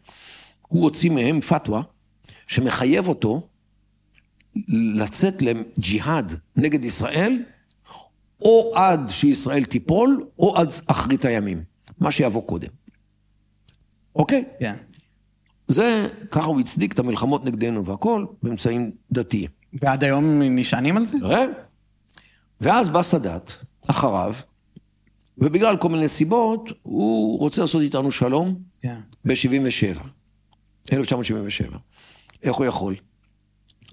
הוא הוציא מהם פתווה שמחייב אותו לצאת לג'יהאד נגד ישראל, או עד שישראל תיפול, או עד אחרית הימים, מה שיבוא קודם. אוקיי? כן. זה, ככה הוא הצדיק את המלחמות נגדנו והכל, באמצעים דתיים. ועד היום נשענים על זה? תראה. ואז בא סאדאת, אחריו, ובגלל כל מיני סיבות, הוא רוצה לעשות איתנו שלום כן. ב-77, 1977. איך הוא יכול?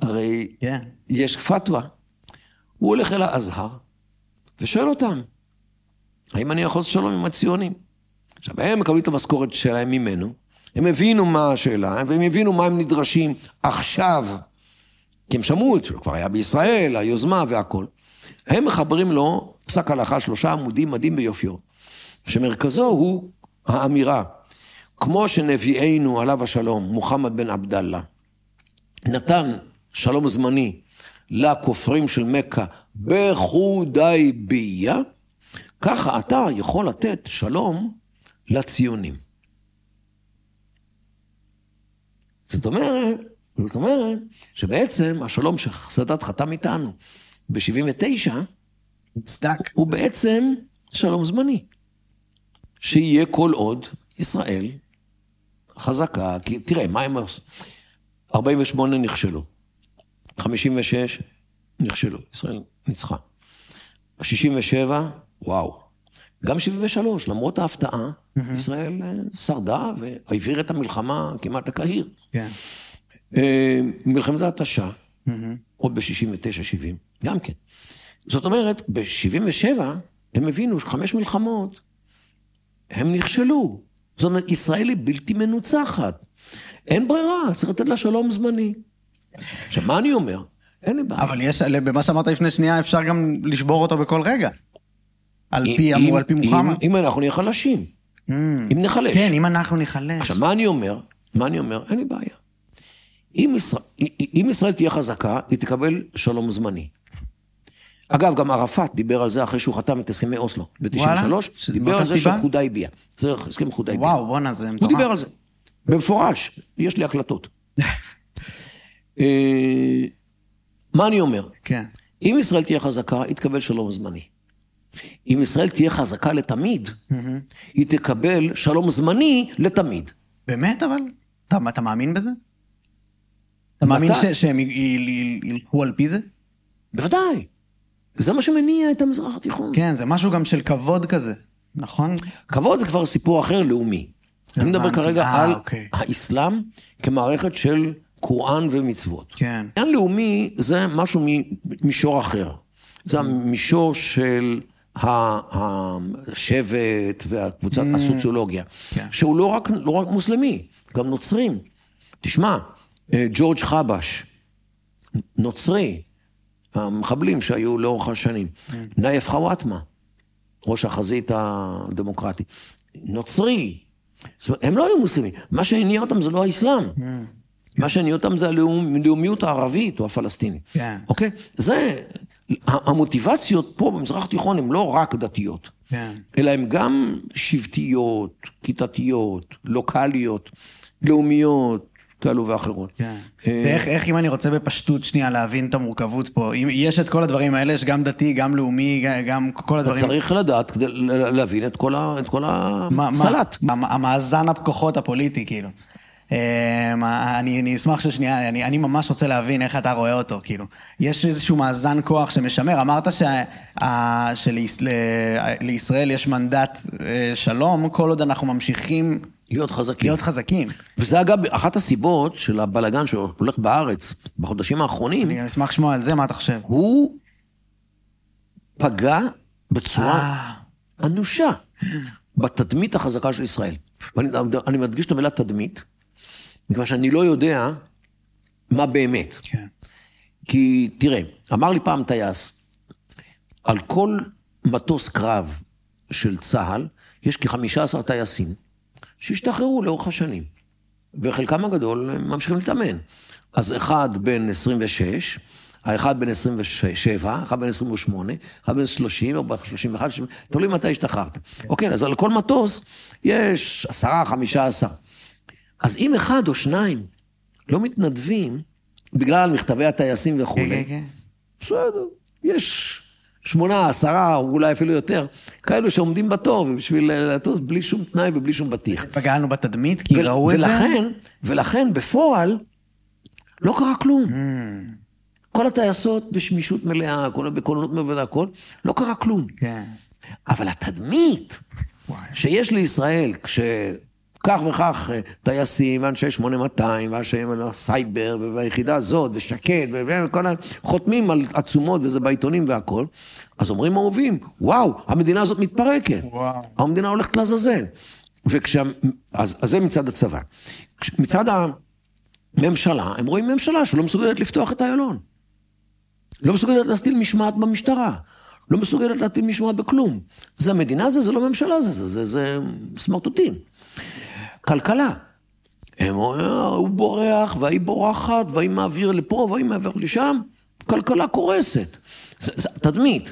הרי כן. יש פתווה. הוא הולך אל האזהר ושואל אותם, האם אני יכול לעשות שלום עם הציונים? עכשיו, הם מקבלים את המשכורת שלהם ממנו, הם הבינו מה השאלה, והם הבינו מה הם נדרשים עכשיו, כי הם שמעו את זה, כבר היה בישראל, היוזמה והכל. הם מחברים לו פסק הלכה, שלושה עמודים מדהים ביופיו, שמרכזו הוא האמירה, כמו שנביאנו, עליו השלום, מוחמד בן עבדאללה, נתן שלום זמני לכופרים של מכה בחודייביה, ככה אתה יכול לתת שלום לציונים. זאת אומרת, זאת אומרת שבעצם השלום שסאדאת חתם איתנו ב-79, מוצדק. הוא בעצם שלום זמני. שיהיה כל עוד ישראל חזקה, כי תראה, מה הם עשו? 48 נכשלו, 56 נכשלו, ישראל ניצחה. 67, וואו. גם 73, למרות ההפתעה, ישראל שרדה והעבירה את המלחמה כמעט לקהיר. כן. מלחמת ההתשה, עוד ב-69-70, גם כן. זאת אומרת, ב-77 הם הבינו שחמש מלחמות, הם נכשלו. זאת אומרת, ישראל היא בלתי מנוצחת. אין ברירה, צריך לתת לה שלום זמני. עכשיו, מה אני אומר? אין לי בעיה. אבל יש, במה שאמרת לפני שנייה, אפשר גם לשבור אותו בכל רגע. על פי אם- אמור, על פי אם- מוחמד. אם אנחנו נהיה חלשים, אם נחלש. כן, אם אנחנו ניחלש. עכשיו, מה אני אומר? מה אני אומר? אין לי בעיה. אם ישראל, אם ישראל תהיה חזקה, היא תקבל שלום זמני. אגב, גם ערפאת דיבר על זה אחרי שהוא חתם את הסכמי אוסלו וואלה? ב-93, שזה דיבר על זה סיבה? חודייביה. זה הסכם חודייביה. וואו, בואנה, זה הוא מטורף. דיבר על זה, במפורש, יש לי הקלטות. אה, מה אני אומר? כן. אם ישראל תהיה חזקה, היא תקבל שלום זמני. אם ישראל תהיה חזקה לתמיד, היא תקבל שלום זמני לתמיד. באמת, אבל? אתה, אתה מאמין בזה? אתה מאמין שהם ילכו על פי זה? בוודאי. זה מה שמניע את המזרח התיכון. כן, זה משהו גם של כבוד כזה, נכון? כבוד זה כבר סיפור אחר, לאומי. אני מדבר. כרגע אה, על אוקיי. האסלאם כמערכת של קוראן ומצוות. כן. עניין לאומי זה משהו ממישור אחר. זה המישור של השבט והקבוצת הסוציולוגיה. כן. שהוא לא רק, לא רק מוסלמי, גם נוצרים. תשמע, ג'ורג' חבש, נוצרי, המחבלים שהיו לאורך השנים. נאיף חוואטמה, ראש החזית הדמוקרטית. נוצרי. זאת אומרת, הם לא היו מוסלמים. מה שהניע אותם זה לא האסלאם. מה שהניע אותם זה הלאומיות הערבית או הפלסטינית. כן. אוקיי? זה, המוטיבציות פה במזרח התיכון הן לא רק דתיות. כן. אלא הן גם שבטיות, כיתתיות, לוקאליות, לאומיות, כאלו ואחרות. כן. אה, ואיך, איך אם אני רוצה בפשטות שנייה להבין את המורכבות פה? אם יש את כל הדברים האלה, יש גם דתי, גם לאומי, גם כל אתה הדברים. צריך לדעת כדי להבין את כל ה- את כל מה- מה- הסלט. מה- המאזן הכוחות הפוליטי, כאילו. אמ, אני, אני אשמח ששנייה, אני, אני ממש רוצה להבין איך אתה רואה אותו, כאילו. יש איזשהו מאזן כוח שמשמר. אמרת שלישראל יש מנדט אה, שלום, כל עוד אנחנו ממשיכים להיות חזקים. להיות חזקים. וזה אגב אחת הסיבות של הבלגן שהולך בארץ בחודשים האחרונים, אני אשמח לשמוע על זה, מה אתה חושב? הוא פגע בצורה אה. אנושה בתדמית החזקה של ישראל. ואני אני מדגיש את המילה תדמית, מכיוון שאני לא יודע מה באמת. כן. כי תראה, אמר לי פעם טייס, על כל מטוס קרב של צה"ל, יש כ-15 טייסים שהשתחררו לאורך השנים, וחלקם הגדול ממשיכים להתאמן. אז אחד בן 26, האחד בן 27, אחד בן 28, אחד בן 30, או בן 31, תלוי מתי השתחררת. אוקיי, אז על כל מטוס יש עשרה, חמישה עשר. אז אם אחד או שניים לא מתנדבים, בגלל מכתבי הטייסים וכולי, כן, כן, כן. בסדר, יש שמונה, עשרה, או אולי אפילו יותר, כאלו שעומדים בתור בשביל לטוס בלי שום תנאי ובלי שום בטיח. פגענו בתדמית, כי ראו את זה? ולכן, ולכן בפועל לא קרה כלום. Mm. כל הטייסות בשמישות מלאה, בכוננות מלאה והכל, לא קרה כלום. כן. אבל התדמית וואי. שיש לישראל, כשכך וכך אה, טייסים, ואנשי 8200, ואנשי סייבר, והיחידה הזאת, ושקד, וכל ה... חותמים על עצומות, וזה בעיתונים והכל, אז אומרים אהובים, וואו, המדינה הזאת מתפרקת. וואו. המדינה הולכת לעזאזל. וכשה... אז, אז זה מצד הצבא. מצד הממשלה, הם רואים ממשלה שלא מסוגלת לפתוח את איילון. לא מסוגלת להטיל משמעת במשטרה. לא מסוגלת להטיל משמעת בכלום. זה המדינה זה, זה לא ממשלה זה, זה, זה, זה סמרטוטים. כלכלה. הם אומרים, הוא בורח, והיא בורחת, והיא מעביר לפה, והיא מעביר לשם, כלכלה קורסת. זה, זה תדמית.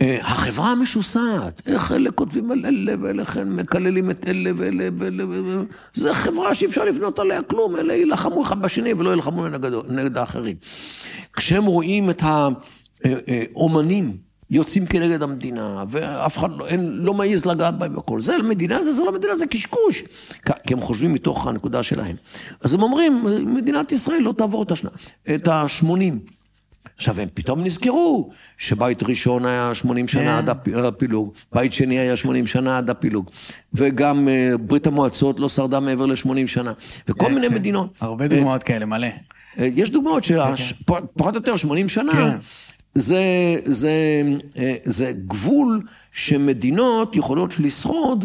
אה, החברה המשוסעת, איך אלה כותבים על אלה ואלה כן מקללים את אלה ואלה ואלה ואלה, זה חברה שאי אפשר לבנות עליה כלום, אלה יילחמו אחד בשני ולא יילחמו נגד האחרים. כשהם רואים את האומנים יוצאים כנגד המדינה, ואף אחד לא, אין, לא מעז לגעת בהם וכל זה, מדינה זה, זה לא מדינה, זה קשקוש. כי הם חושבים מתוך הנקודה שלהם. אז הם אומרים, מדינת ישראל לא תעבור את השנה, את ה-80. עכשיו, הם פתאום נזכרו שבית ראשון היה 80 שנה כן. עד הפילוג, בית שני היה 80 שנה עד הפילוג, וגם uh, ברית המועצות לא שרדה מעבר ל-80 שנה, וכל כן, מיני כן. מדינות. הרבה דוגמאות uh, כאלה, מלא. Uh, יש דוגמאות שפחות. או יותר 80 שנה. זה, זה, uh, זה גבול שמדינות יכולות לשרוד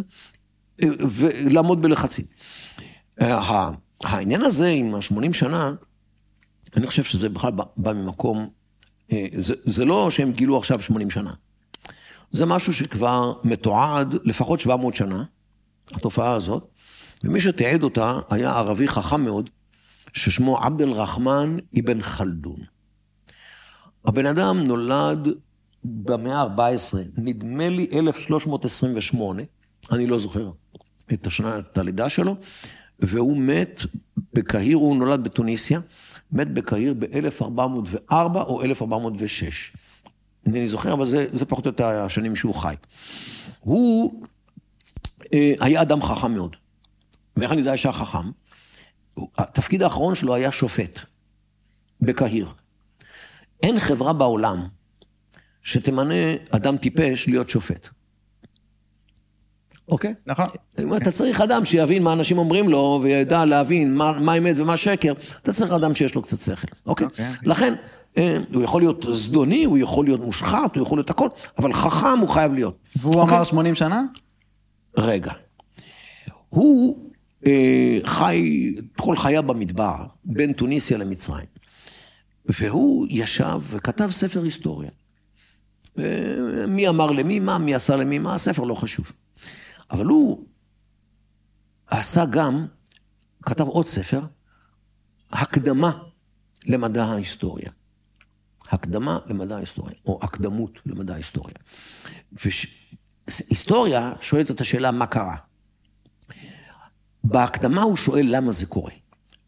uh, ולעמוד בלחצים. Uh, העניין הזה עם ה-80 שנה, אני חושב שזה בכלל בא ממקום אה, זה, זה לא שהם גילו עכשיו 80 שנה. זה משהו שכבר מתועד לפחות 700 שנה, התופעה הזאת, ומי שתיעד אותה היה ערבי חכם מאוד, ששמו עבד אל-רחמן אבן חלדון. הבן אדם נולד במאה ה-14, נדמה לי 1328, אני לא זוכר את השנה, את הלידה שלו, והוא מת בקהיר, הוא נולד בתוניסיה, מת בקהיר ב-1404 או 1406. אינני זוכר, אבל זה, זה פחות או יותר השנים שהוא חי. הוא אה, היה אדם חכם מאוד. ואיך אני יודע שהיה חכם? התפקיד האחרון שלו היה שופט בקהיר. אין חברה בעולם שתמנה אדם טיפש להיות שופט. אוקיי? נכון. אם אתה צריך אדם שיבין מה אנשים אומרים לו, וידע להבין מה, אמת ומה שקר, אתה צריך אדם שיש לו קצת שכל, אוקיי? אוקיי. לכן, אה, הוא יכול להיות זדוני, הוא יכול להיות מושחת, הוא יכול להיות הכל, אבל חכם הוא חייב להיות. והוא אוקיי? אמר 80 שנה? רגע. הוא אה, חי כל חייו במדבר, בין טוניסיה למצרים. והוא ישב וכתב ספר היסטוריה. אה, מי אמר למי מה, מי עשה למי מה, הספר לא חשוב. אבל הוא עשה גם, כתב עוד ספר, הקדמה למדע ההיסטוריה. הקדמה למדע ההיסטוריה, או הקדמות למדע ההיסטוריה. והיסטוריה שואלת את השאלה מה קרה. בהקדמה הוא שואל למה זה קורה.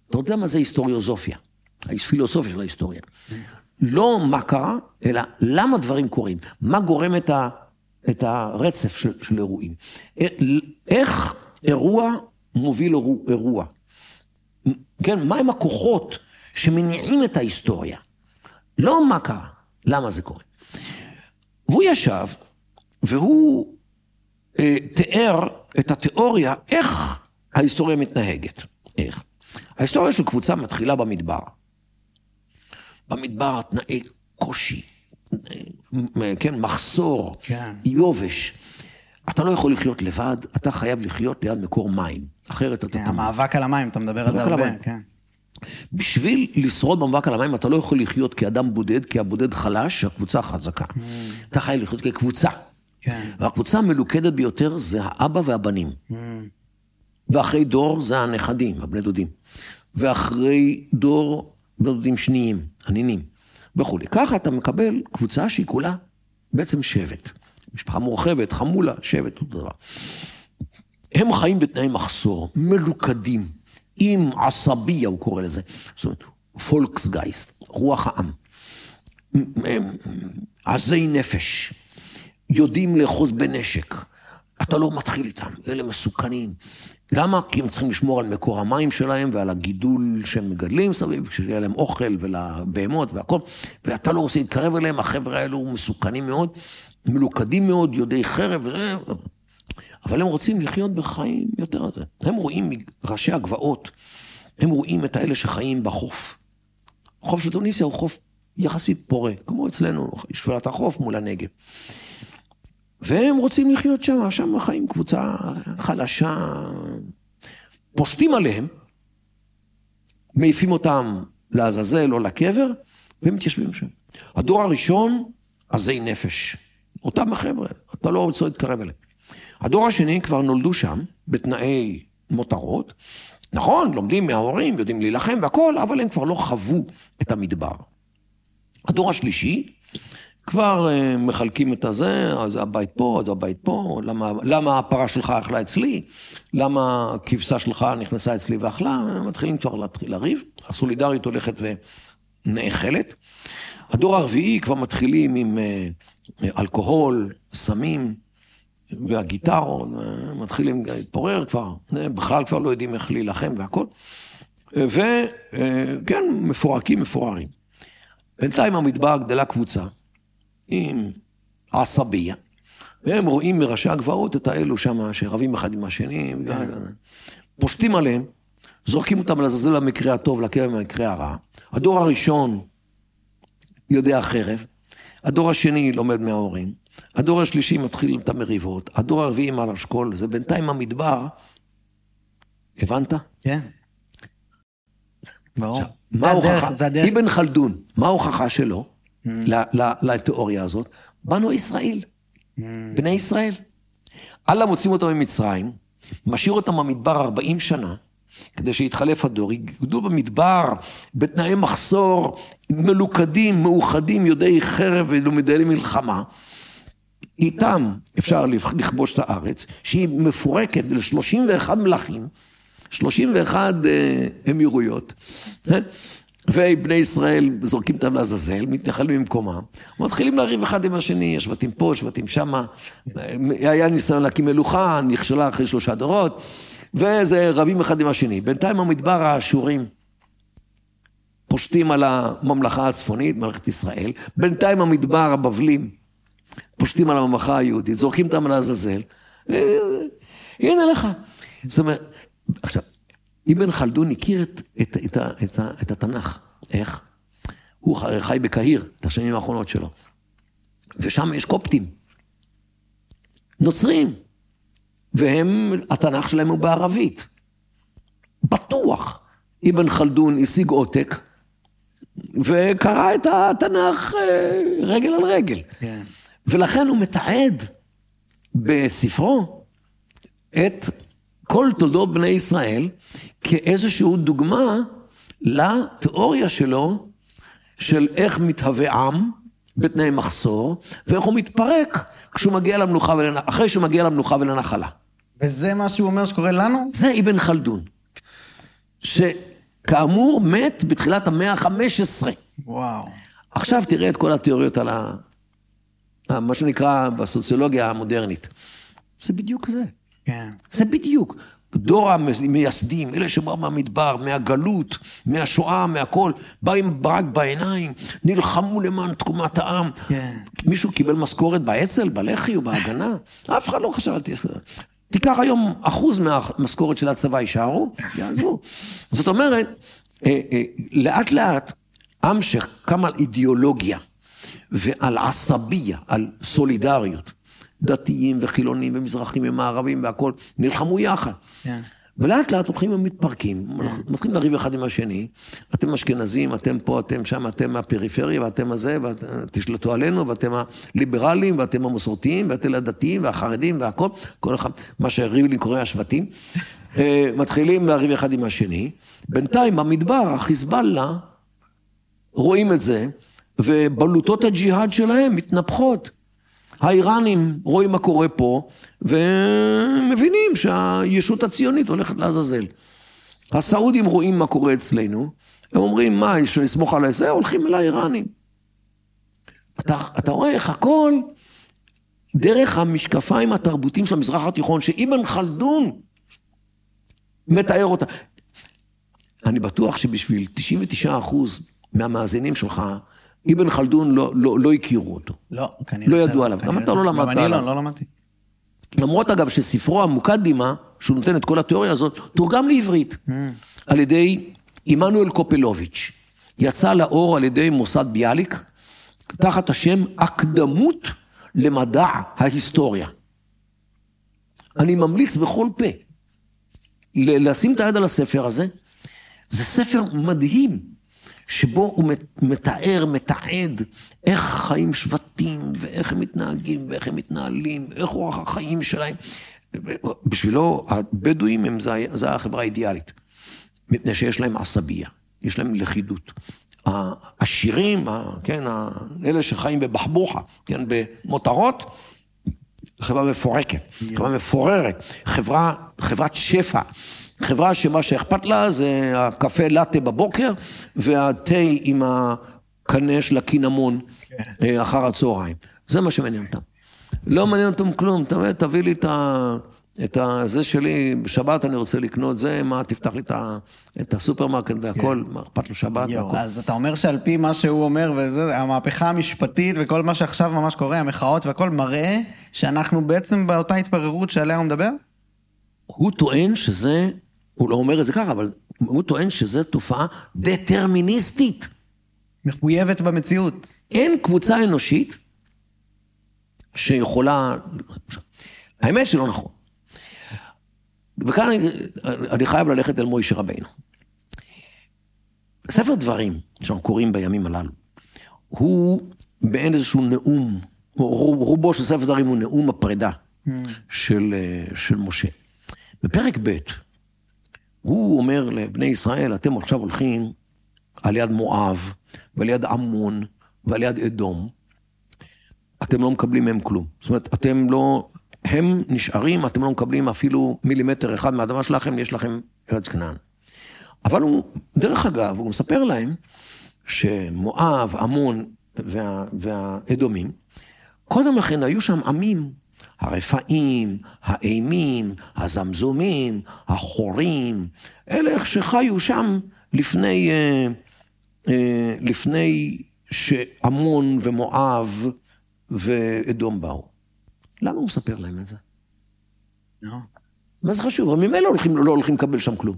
אתה יודע מה זה היסטוריוזופיה, הפילוסופיה של ההיסטוריה. לא מה קרה, אלא למה דברים קורים. מה גורם את ה... את הרצף של, של אירועים. איך אירוע מוביל אירוע? כן, מהם הכוחות שמניעים את ההיסטוריה? לא מה קרה, למה זה קורה. והוא ישב והוא אה, תיאר את התיאוריה איך ההיסטוריה מתנהגת. איך? ההיסטוריה של קבוצה מתחילה במדבר. במדבר תנאי קושי, כן, מחסור, כן. יובש. אתה לא יכול לחיות לבד, אתה חייב לחיות ליד מקור מים, אחרת אתה... כן, המאבק על המים, אתה מדבר על זה הרבה, כן. בשביל לשרוד במאבק על המים, אתה לא יכול לחיות כאדם בודד, כי הבודד חלש, הקבוצה חזקה. Mm. אתה חייב לחיות כקבוצה. כן. והקבוצה המלוכדת ביותר זה האבא והבנים. Mm. ואחרי דור זה הנכדים, הבני דודים. ואחרי דור, בני דודים שניים, הנינים. וכולי. ככה אתה מקבל קבוצה שהיא כולה בעצם שבט. משפחה מורחבת, חמולה, שבט, אותו דבר. הם חיים בתנאי מחסור, מלוכדים, עם עשביה, הוא קורא לזה. זאת אומרת, פולקסגייסט, רוח העם. עזי נפש, יודעים לאחוז בנשק. אתה לא מתחיל איתם, אלה מסוכנים. למה? כי הם צריכים לשמור על מקור המים שלהם ועל הגידול שהם מגדלים סביב, כשיהיה להם אוכל ולבהמות והכל, ואתה לא רוצה להתקרב אליהם, החבר'ה האלו מסוכנים מאוד, מלוכדים מאוד, יודעי חרב. אבל הם רוצים לחיות בחיים יותר... הם רואים ראשי הגבעות, הם רואים את האלה שחיים בחוף. החוף של טוניסיה הוא חוף יחסית פורה, כמו אצלנו, שפלת החוף מול הנגב. והם רוצים לחיות שם, שם חיים קבוצה חלשה, פושטים עליהם, מעיפים אותם לעזאזל או לקבר, והם מתיישבים שם. הדור הראשון, עזי נפש. אותם החבר'ה, אתה לא רוצה להתקרב אליהם. הדור השני כבר נולדו שם, בתנאי מותרות. נכון, לומדים מההורים, יודעים להילחם והכול, אבל הם כבר לא חוו את המדבר. הדור השלישי, כבר uh, מחלקים את הזה, אז הבית פה, אז הבית פה, למה, למה הפרה שלך אכלה אצלי, למה הכבשה שלך נכנסה אצלי ואכלה, מתחילים כבר להתחיל לריב, הסולידריות הולכת ונאכלת. הדור הרביעי כבר מתחילים עם uh, אלכוהול, סמים, והגיטרות, מתחילים להתפורר כבר, בכלל כבר לא יודעים איך להילחם והכל. וכן, מפורקים, מפוררים. בינתיים המדבר גדלה קבוצה עם עשביה, והם רואים מראשי הגבעות את האלו שם שרבים אחד עם השני, פושטים עליהם, זורקים אותם לעזאזל במקרה הטוב, לקרב במקרה הרע. הדור הראשון יודע חרב, הדור השני לומד מההורים, הדור השלישי מתחיל את המריבות, הדור הרביעי מעל אשכול, זה בינתיים המדבר. הבנת? כן. ברור. מה ההוכחה? אבן חלדון, מה ההוכחה שלו. לתיאוריה הזאת? בנו ישראל. בני ישראל. אללה מוצאים אותם ממצרים, משאיר אותם במדבר 40 שנה, כדי שיתחלף הדור, יגדלו במדבר, בתנאי מחסור, מלוכדים, מאוחדים, יודעי חרב ולומדי מלחמה. איתם אפשר לכבוש את הארץ, שהיא מפורקת ל-31 מלכים, 31 אה, אמירויות? ובני ישראל זורקים אותם לעזאזל, מתנחלים במקומם, מתחילים לריב אחד עם השני, השבטים פה, השבטים שמה, היה ניסיון להקים מלוכה, נכשלה אחרי שלושה דורות, וזה רבים אחד עם השני. בינתיים המדבר האשורים פושטים על הממלכה הצפונית, מלכת ישראל, בינתיים המדבר הבבלים פושטים על הממלכה היהודית, זורקים אותם לעזאזל, הנה לך. זאת אומרת, עכשיו, אבן חלדון הכיר את, את, את, את, את התנ"ך. איך? הוא חי בקהיר, את השנים האחרונות שלו. ושם יש קופטים, נוצרים, והם, התנ"ך שלהם הוא בערבית. בטוח. אבן חלדון השיג עותק, וקרא את התנ"ך אה, רגל על רגל. כן. ולכן הוא מתעד בספרו את כל תולדות בני ישראל כאיזושהי דוגמה לתיאוריה שלו של איך מתהווה עם בתנאי מחסור, ואיך הוא מתפרק כשהוא מגיע למנוחה ולנ... אחרי שהוא מגיע למנוחה ולנחלה. וזה מה שהוא אומר שקורה לנו? זה אבן חלדון. שכאמור מת בתחילת המאה ה-15. וואו. עכשיו תראה את כל התיאוריות על ה... מה שנקרא בסוציולוגיה המודרנית. זה בדיוק זה. כן. זה בדיוק. דור המייסדים, אלה שבאו מהמדבר, מהגלות, מהשואה, מהכל, באו עם ברק בעיניים, נלחמו למען תקומת העם. כן. מישהו קיבל משכורת באצ"ל, בלח"י או בהגנה? אף אחד לא חשב על... תיקח היום אחוז מהמשכורת של הצבא, יישארו, יעזבו. זאת אומרת, אה, אה, לאט לאט, עם שקם על אידיאולוגיה, ועל עשביה, על סולידריות. דתיים וחילונים ומזרחים ומערבים והכול, נלחמו יחד. כן. ולאט לאט הולכים ומתפרקים, כן. מתחילים לריב אחד עם השני, אתם אשכנזים, אתם פה, אתם שם, אתם מהפריפריה, ואתם הזה, ותשלטו עלינו, ואתם הליברלים, ואתם המסורתיים, ואתם הדתיים, והחרדים, והכל, כל אחד, מה שריבלין קורא השבטים, אה, מתחילים לריב אחד עם השני. בינתיים במדבר, החיזבאללה, רואים את זה, ובלוטות הג'יהאד שלהם מתנפחות. האיראנים רואים מה קורה פה, ומבינים שהישות הציונית הולכת לעזאזל. הסעודים רואים מה קורה אצלנו, הם אומרים, מה, יש לסמוך על זה? הולכים אל האיראנים. אתה, אתה רואה איך הכל דרך המשקפיים התרבותיים של המזרח התיכון, שאבן חלדון מתאר אותה. אני בטוח שבשביל 99 אחוז מהמאזינים שלך, אבן חלדון לא, לא, לא הכירו אותו. לא, כנראה לא ידעו עליו. גם אתה לא למדת עליו. גם אני לא, לא למדתי. למרות אגב שספרו המוקדימה, שהוא נותן את כל התיאוריה הזאת, תורגם לעברית. Mm. על ידי עמנואל קופלוביץ'. יצא לאור על ידי מוסד ביאליק, תחת השם הקדמות למדע ההיסטוריה. אני ממליץ בכל פה לשים את היד על הספר הזה. זה ספר מדהים. שבו הוא מתאר, מתעד איך חיים שבטים, ואיך הם מתנהגים, ואיך הם מתנהלים, ואיך אורח החיים שלהם. בשבילו הבדואים הם, זה, זה החברה האידיאלית. מפני שיש להם עשבייה, יש להם לכידות. העשירים, כן, אלה שחיים בבחבוחה, כן, במותרות, חברה מפורקת, חברה מפוררת, חברה, חברת שפע. חברה שמה שאכפת לה זה הקפה לאטה בבוקר והתה עם הקנה של הקינמון אה, אחר הצהריים. זה מה שמעניין אותם. לא מעניין אותם כלום, תביא, תביא לי את ה... את ה... זה שלי, בשבת אני רוצה לקנות זה, מה, תפתח לי את, ה... את הסופרמרקט והכל, מה אכפת לו שבת יואו, והכל. אז אתה אומר שעל פי מה שהוא אומר, וזה, המהפכה המשפטית וכל מה שעכשיו ממש קורה, המחאות והכל, מראה שאנחנו בעצם באותה התפררות שעליה הוא מדבר? הוא טוען שזה, הוא לא אומר את זה ככה, אבל הוא טוען שזו תופעה דטרמיניסטית. מחויבת במציאות. אין קבוצה אנושית שיכולה... האמת שלא נכון. וכאן אני, אני חייב ללכת אל מוישה רבינו. ספר דברים שאנחנו קוראים בימים הללו, הוא באין איזשהו נאום, רוב- רובו של ספר דברים הוא נאום הפרידה של, אה, של משה. בפרק ב', הוא אומר לבני ישראל, אתם עכשיו הולכים על יד מואב, ועל יד עמון, ועל יד אדום. אתם לא מקבלים מהם כלום. זאת אומרת, אתם לא... הם נשארים, אתם לא מקבלים אפילו מילימטר אחד מהאדמה שלכם, יש לכם ארץ כנען. אבל הוא, דרך אגב, הוא מספר להם שמואב, עמון וה, והאדומים, קודם לכן היו שם עמים, הרפאים, האימים, הזמזומים, החורים, אלה איך שחיו שם לפני, אה, אה, לפני שעמון ומואב ואדום באו. למה הוא מספר להם את זה? לא. מה זה חשוב? הם ממילא הולכים, לא הולכים לקבל שם כלום.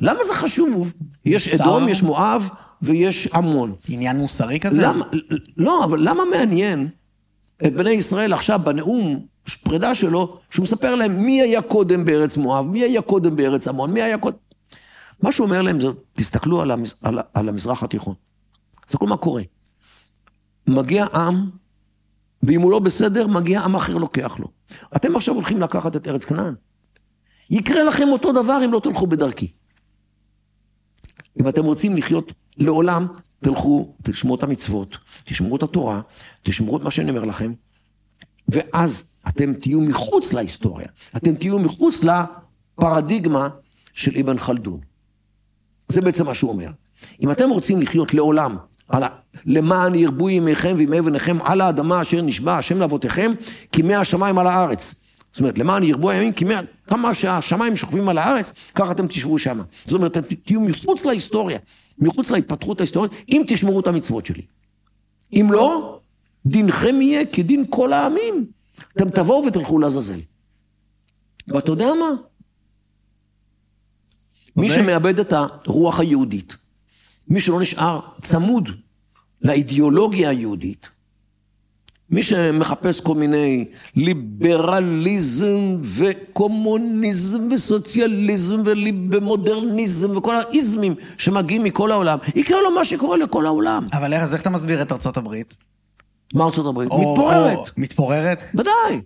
למה זה חשוב? יש מוסר? אדום, יש מואב ויש עמון. עניין מוסרי כזה? למה, לא, אבל למה מעניין את בני ישראל עכשיו בנאום פרידה שלו, שהוא מספר להם מי היה קודם בארץ מואב, מי היה קודם בארץ עמון, מי היה קודם... מה שהוא אומר להם זה, תסתכלו על, המז... על... על המזרח התיכון. תסתכלו מה קורה. מגיע עם, ואם הוא לא בסדר, מגיע עם אחר לוקח לו. אתם עכשיו הולכים לקחת את ארץ כנען. יקרה לכם אותו דבר אם לא תלכו בדרכי. אם אתם רוצים לחיות לעולם, תלכו, תשמעו את המצוות, תשמעו את התורה, תשמעו את מה שאני אומר לכם, ואז אתם תהיו מחוץ להיסטוריה, אתם תהיו מחוץ לפרדיגמה של אבן חלדון. זה בעצם מה שהוא אומר. אם אתם רוצים לחיות לעולם, על ה... למען ירבו ימיכם וימי בניכם על האדמה אשר נשבע השם לאבותיכם, כימי השמיים על הארץ. זאת אומרת, למען ירבו הימים, כימי... כמה שהשמיים שוכבים על הארץ, ככה אתם תשבו שם. זאת אומרת, אתם תהיו מחוץ להיסטוריה, מחוץ להתפתחות ההיסטורית, אם תשמרו את המצוות שלי. אם לא, דינכם יהיה כדין כל העמים. אתם תבואו ותלכו לעזאזל. ואתה יודע מה? מי אוקיי. שמאבד את הרוח היהודית, מי שלא נשאר צמוד לאידיאולוגיה היהודית, מי שמחפש כל מיני ליברליזם וקומוניזם וסוציאליזם ומודרניזם וכל האיזמים שמגיעים מכל העולם, יקרה לו מה שקורה לכל העולם. אבל איך, אז איך אתה מסביר את ארצות הברית? מה ארצות הברית? או- מתפוררת. או- מתפוררת? ודאי.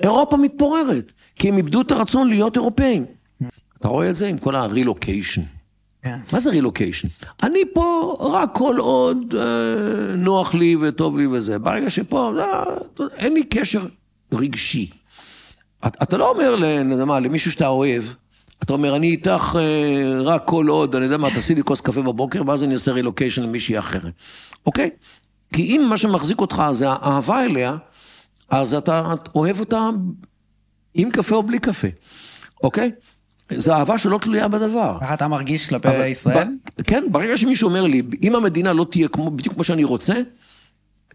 אירופה מתפוררת, כי הם איבדו את הרצון להיות אירופאים. אתה רואה את זה עם כל הרילוקיישן. כן. מה זה רילוקיישן? אני פה רק כל עוד אה, נוח לי וטוב לי וזה. ברגע שפה, לא, יודע, אין לי קשר רגשי. אתה, אתה לא אומר, ל- אני יודע מה, למישהו שאתה אוהב, אתה אומר, אני איתך אה, רק כל עוד, אני יודע מה, תעשי לי כוס קפה בבוקר, ואז אני אעשה רילוקיישן למישהי אחרת. אוקיי? כי אם מה שמחזיק אותך זה האהבה אליה, אז אתה אוהב אותה עם קפה או בלי קפה, אוקיי? זו אהבה שלא תלויה בדבר. ככה אתה מרגיש כלפי אבל ישראל? ב- כן, ברגע שמישהו אומר לי, אם המדינה לא תהיה כמו, בדיוק כמו שאני רוצה,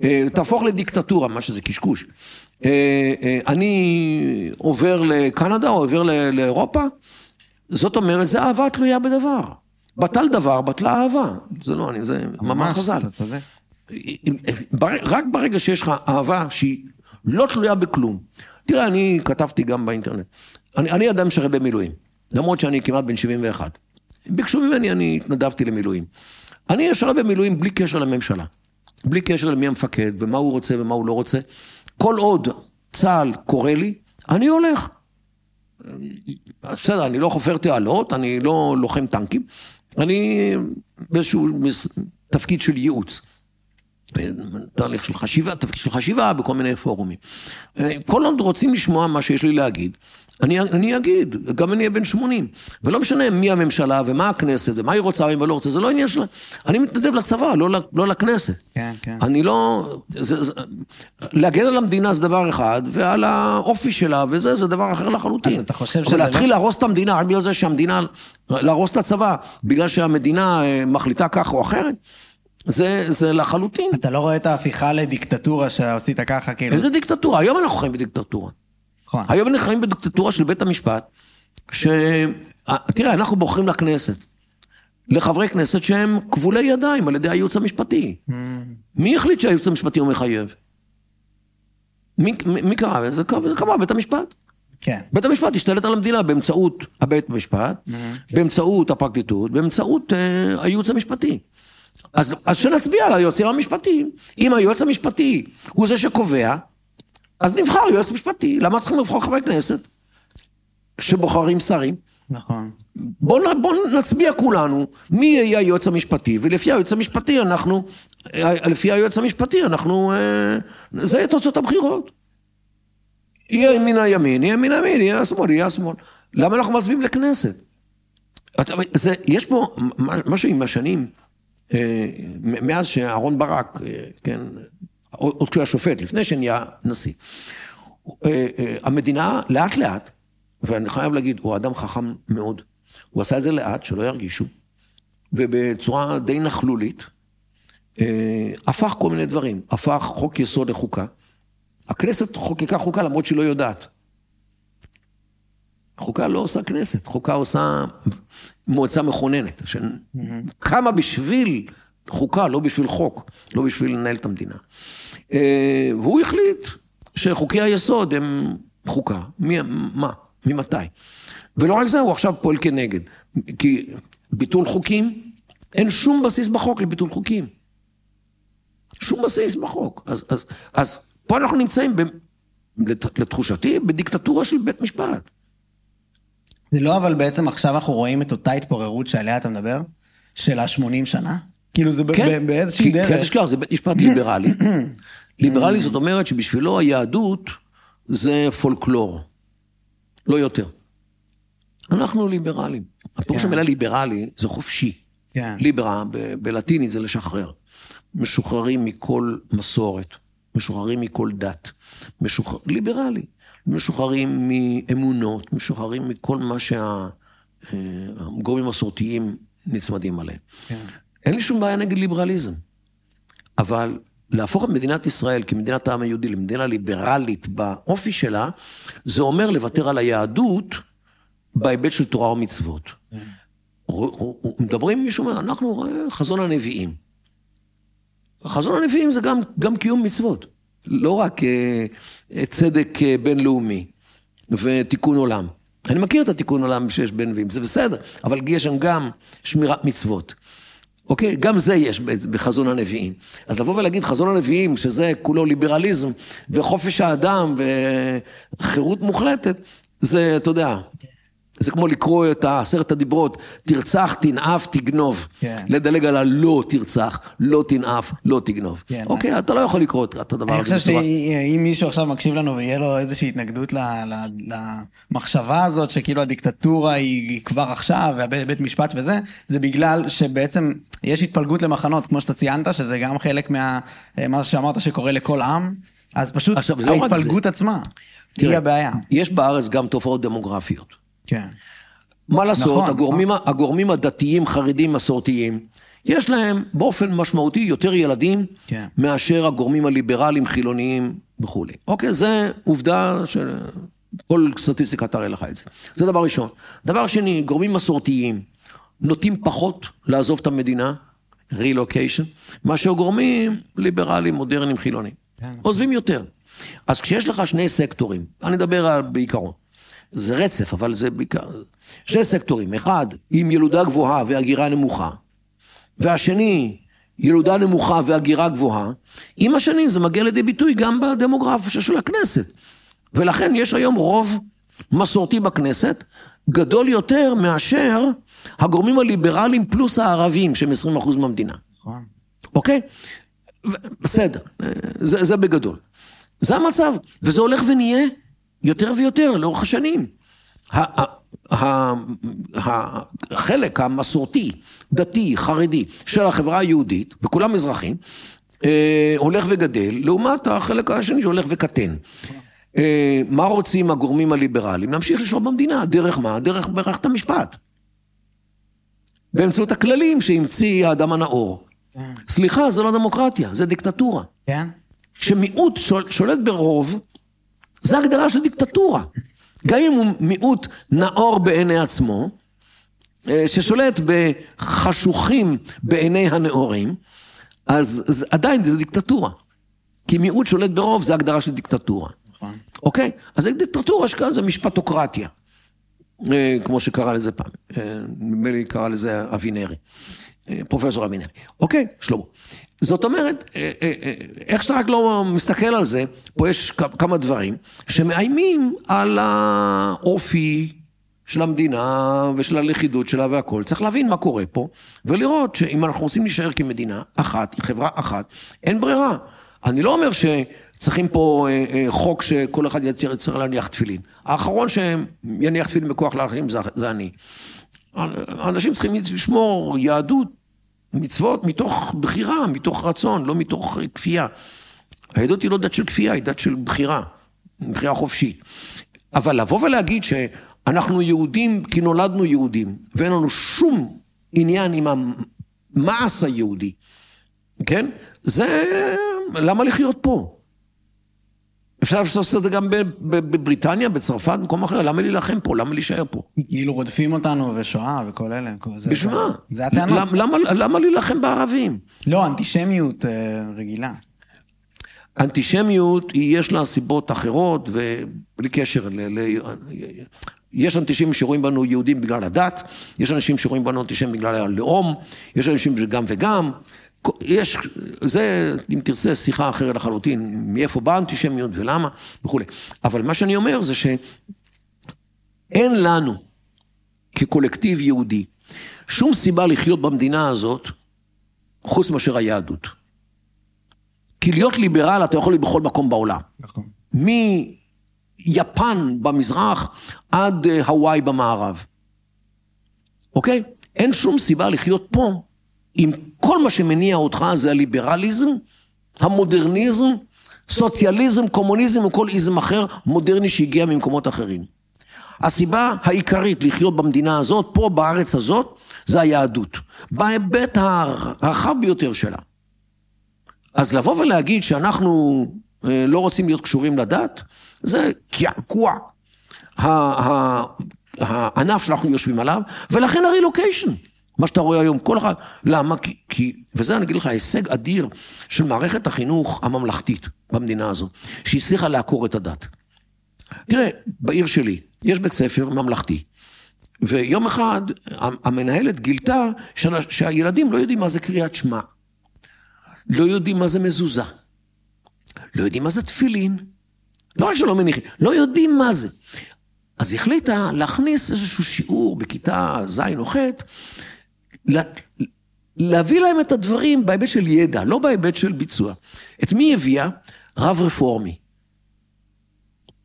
אה, תהפוך לדיקטטורה, מה שזה קשקוש. אה, אה, אני עובר לקנדה או עובר לאירופה, זאת אומרת, זה אהבה תלויה בדבר. בטל דבר, בטלה אהבה. זה לא אני, זה מאמר חז"ל. אתה צודק. רק ברגע שיש לך אהבה שהיא לא תלויה בכלום. תראה, אני כתבתי גם באינטרנט. אני, אני אדם שרת במילואים, למרות שאני כמעט בן 71. ביקשו ממני, אני התנדבתי למילואים. אני אשרת במילואים בלי קשר לממשלה. בלי קשר למי המפקד ומה הוא רוצה ומה הוא לא רוצה. כל עוד צה"ל קורא לי, אני הולך. בסדר, אני לא חופר תעלות, אני לא לוחם טנקים, אני באיזשהו תפקיד של ייעוץ. תהליך של חשיבה, תפקיד של חשיבה בכל מיני פורומים. כל עוד רוצים לשמוע מה שיש לי להגיד, אני, אני אגיד, גם אני אהיה בן 80. ולא משנה מי הממשלה ומה הכנסת ומה היא רוצה ומה לא רוצה, זה לא עניין שלה. אני מתנדב לצבא, לא, לא לכנסת. כן, כן. אני לא... זה, זה, להגן על המדינה זה דבר אחד, ועל האופי שלה וזה, זה דבר אחר לחלוטין. אז אתה חושב שזה... להתחיל לא... להרוס את המדינה רק בגלל זה שהמדינה... להרוס את הצבא, בגלל שהמדינה אה, מחליטה כך או אחרת. זה, זה לחלוטין. אתה לא רואה את ההפיכה לדיקטטורה שעשית ככה, כאילו... איזה דיקטטורה? היום אנחנו חיים בדיקטטורה. נכון. היום אנחנו חיים בדיקטטורה של בית המשפט, ש... תראה, אנחנו בוחרים לכנסת. לחברי כנסת שהם כבולי ידיים על ידי הייעוץ המשפטי. Mm. מי החליט שהייעוץ המשפטי הוא מחייב? מי, מי קרא? זה קבע בית המשפט. כן. בית המשפט השתלט על המדינה באמצעות הבית המשפט, mm-hmm. באמצעות הפרקליטות, באמצעות uh, הייעוץ המשפטי. אז, אז שנצביע על היועצים המשפטיים. אם היועץ המשפטי הוא זה שקובע, אז נבחר יועץ משפטי. למה צריכים לבחור חברי כנסת שבוחרים שרים? נכון. בואו בוא נצביע כולנו מי יהיה היועץ המשפטי, ולפי היועץ המשפטי אנחנו, לפי היועץ המשפטי אנחנו, אה, זה יהיה תוצאות הבחירות. יהיה מן הימין, יהיה מן הימין, יהיה השמאל, יהיה השמאל. למה אנחנו מצביעים לכנסת? זה, יש פה משהו עם השנים, אה, מאז שאהרון ברק, אה, כן, עוד כשהוא היה שופט, לפני שנהיה נשיא. אה, המדינה לאט לאט, ואני חייב להגיד, הוא אדם חכם מאוד. הוא עשה את זה לאט, שלא ירגישו, ובצורה די נכלולית, הפך כל מיני דברים. הפך חוק יסוד לחוקה. הכנסת חוקקה חוקה למרות שהיא לא יודעת. חוקה לא עושה כנסת, חוקה עושה מועצה מכוננת, שקמה בשביל חוקה, לא בשביל חוק, לא בשביל לנהל את המדינה. אה, והוא החליט שחוקי היסוד הם חוקה. מי, מה? ממתי? ולא רק זה, הוא עכשיו פועל כנגד. כי ביטול חוקים, אין שום בסיס בחוק לביטול חוקים. שום בסיס בחוק. אז, אז, אז פה אנחנו נמצאים, ב, לתחושתי, בדיקטטורה של בית משפט. זה לא אבל בעצם עכשיו אנחנו רואים את אותה התפוררות שעליה אתה מדבר? של ה-80 שנה? כאילו זה כן, באיזושהי דרך. כן, תשכח, זה בית משפט ליברלי. ליברלי זאת אומרת שבשבילו היהדות זה פולקלור, לא יותר. אנחנו ליברלים. הפירוש כן. המילה ליברלי זה חופשי. כן. ליברה בלטינית זה לשחרר. משוחררים מכל מסורת, משוחררים מכל דת, משוחרר, ליברלי. משוחררים מאמונות, משוחררים מכל מה שהגורמים אה, המסורתיים נצמדים עליהם. כן. אין לי שום בעיה נגד ליברליזם, אבל להפוך את מדינת ישראל כמדינת העם היהודי למדינה ליברלית באופי שלה, זה אומר לוותר על היהדות בהיבט של תורה ומצוות. כן. מדברים עם מישהו, אנחנו חזון הנביאים. חזון הנביאים זה גם, גם קיום מצוות. לא רק אה, צדק אה, בינלאומי ותיקון עולם. אני מכיר את התיקון עולם שיש בין נביאים, זה בסדר, אבל יש שם גם שמירת מצוות. אוקיי? גם זה יש בחזון הנביאים. אז לבוא ולהגיד חזון הנביאים, שזה כולו ליברליזם וחופש האדם וחירות מוחלטת, זה, אתה יודע, זה כמו לקרוא את עשרת הדיברות, תרצח, תנאף, תגנוב. כן. לדלג על הלא תרצח, לא תנאף, לא תגנוב. כן. אוקיי, אתה לא יכול לקרוא את הדבר הזה. אני חושב שאם מישהו עכשיו מקשיב לנו ויהיה לו איזושהי התנגדות למחשבה הזאת, שכאילו הדיקטטורה היא כבר עכשיו, והבית משפט וזה, זה בגלל שבעצם יש התפלגות למחנות, כמו שאתה ציינת, שזה גם חלק מה... מה שאמרת שקורה לכל עם, אז פשוט עכשיו, לא ההתפלגות עצמה, תראה, היא הבעיה. יש בארץ גם תופעות דמוגרפיות. כן. מה לעשות, נכון, הגורמים, נכון. הגורמים הדתיים, חרדים, מסורתיים, יש להם באופן משמעותי יותר ילדים כן. מאשר הגורמים הליברליים, חילוניים וכולי. אוקיי, זה עובדה שכל סטטיסטיקה תראה לך את זה. זה דבר ראשון. דבר שני, גורמים מסורתיים נוטים פחות לעזוב את המדינה, רילוקיישן, מאשר גורמים ליברליים, מודרניים, חילוניים. כן. עוזבים יותר. אז כשיש לך שני סקטורים, אני אדבר על בעיקרון. זה רצף, אבל זה בעיקר... שני סקטורים, אחד עם ילודה גבוהה והגירה נמוכה, והשני ילודה נמוכה והגירה גבוהה, עם השנים זה מגיע לידי ביטוי גם בדמוגרפיה של הכנסת. ולכן יש היום רוב מסורתי בכנסת גדול יותר מאשר הגורמים הליברליים פלוס הערבים, שהם 20% מהמדינה. נכון. אוקיי? בסדר, זה, זה בגדול. זה המצב, וזה הולך ונהיה יותר ויותר לאורך השנים. החלק המסורתי, דתי, חרדי של החברה היהודית, וכולם אזרחים, אה, הולך וגדל, לעומת החלק השני שהולך וקטן. אה, מה רוצים הגורמים הליברליים? להמשיך לשלוט במדינה. דרך מה? דרך מערכת המשפט. באמצעות הכללים שהמציא האדם הנאור. כן. סליחה, זה לא דמוקרטיה, זה דיקטטורה. כן? כשמיעוט שול, שולט ברוב, זה הגדרה של דיקטטורה. גם אם הוא מיעוט נאור בעיני עצמו, אה, ששולט בחשוכים בעיני הנאורים, אז, אז עדיין זה דיקטטורה. כי מיעוט שולט ברוב זה הגדרה של דיקטטורה. נכון. אוקיי? אז זה דיקטטורה שכאן זה משפטוקרטיה. אה, כמו שקרא לזה פעם, אה, נדמה לי קרא לזה אבינרי, פרופסור אבינרי. אוקיי, שלמה. זאת אומרת, איך שאתה רק לא מסתכל על זה, פה יש כמה דברים שמאיימים על האופי של המדינה ושל הלכידות שלה והכל. צריך להבין מה קורה פה, ולראות שאם אנחנו רוצים להישאר כמדינה אחת, חברה אחת, אין ברירה. אני לא אומר שצריכים פה אה, אה, חוק שכל אחד יצטרך יצטרך להניח תפילין. האחרון שיניח תפילין בכוח לאחרים זה, זה אני. אנשים צריכים לשמור יהדות, מצוות, מתוך בחירה, מתוך רצון, לא מתוך אה, כפייה. היהדות היא לא דת של כפייה, היא דת של בחירה, בחירה חופשית. אבל לבוא ולהגיד שאנחנו יהודים כי נולדנו יהודים, ואין לנו שום עניין עם המעש היהודי, כן? זה... למה לחיות פה? אפשר לעשות את זה גם בבריטניה, בצרפת, במקום אחר, למה להילחם פה? למה להישאר פה? כאילו רודפים אותנו ושואה וכל אלה. בשביל מה? זה הטענות. למ- למה- להילחם בערבים? לא, אנטישמיות אה, רגילה. אנטישמיות, יש לה סיבות אחרות, ובלי קשר ל... ל... יש אנטישמים שרואים בנו יהודים בגלל הדת, יש אנשים שרואים בנו אנטישמים בגלל הלאום, יש אנשים שגם וגם. יש, זה, אם תרצה, שיחה אחרת לחלוטין, מאיפה באה האנטישמיות ולמה וכולי. אבל מה שאני אומר זה שאין לנו, כקולקטיב יהודי, שום סיבה לחיות במדינה הזאת, חוץ מאשר היהדות. כי להיות ליברל אתה יכול להיות בכל מקום בעולם. נכון. מיפן במזרח עד אה, הוואי במערב. אוקיי? אין שום סיבה לחיות פה אם כל מה שמניע אותך זה הליברליזם, המודרניזם, סוציאליזם, קומוניזם וכל איזם אחר מודרני שהגיע ממקומות אחרים. הסיבה העיקרית לחיות במדינה הזאת, פה בארץ הזאת, זה היהדות. בהיבט הרחב ביותר שלה. אז לבוא ולהגיד שאנחנו אה, לא רוצים להיות קשורים לדת, זה קעקוע הענף שאנחנו יושבים עליו, ולכן הרילוקיישן, מה שאתה רואה היום, כל אחד, למה? כי, כי, וזה אני אגיד לך, הישג אדיר של מערכת החינוך הממלכתית במדינה הזאת, שהצליחה לעקור את הדת. תראה, בעיר שלי יש בית ספר ממלכתי, ויום אחד המנהלת גילתה שה- שהילדים לא יודעים מה זה קריאת שמע. לא יודעים מה זה מזוזה. לא יודעים מה זה תפילין. לא רק שלא מניחים, לא יודעים מה זה. אז החליטה להכניס איזשהו שיעור בכיתה ז' או ח', לה- להביא להם את הדברים בהיבט של ידע, לא בהיבט של ביצוע. את מי הביאה? רב רפורמי.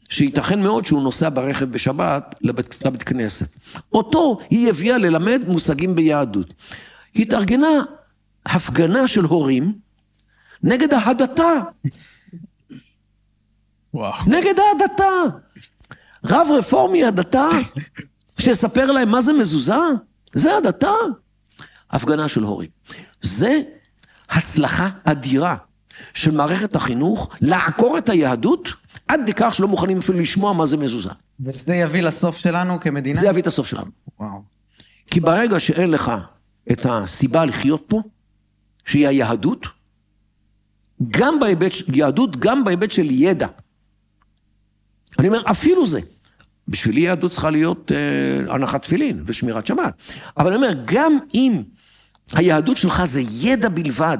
שייתכן מאוד שהוא נוסע ברכב בשבת לבית, לבית כנסת. אותו היא הביאה ללמד מושגים ביהדות. התארגנה הפגנה של הורים נגד ההדתה, וואו. נגד ההדתה. רב רפורמי הדתה, שיספר להם מה זה מזוזה? זה הדתה. הפגנה של הורים. זה הצלחה אדירה של מערכת החינוך לעקור את היהדות עד לכך שלא מוכנים אפילו לשמוע מה זה מזוזה. וזה יביא לסוף שלנו כמדינה? זה יביא את הסוף שלנו. וואו. כי ברגע שאין לך את הסיבה לחיות פה, שהיא היהדות, גם בהיבט של יהדות, גם בהיבט של ידע. אני אומר, אפילו זה. בשבילי יהדות צריכה להיות אה, הנחת תפילין ושמירת שבת. אבל אני אומר, גם אם היהדות שלך זה ידע בלבד,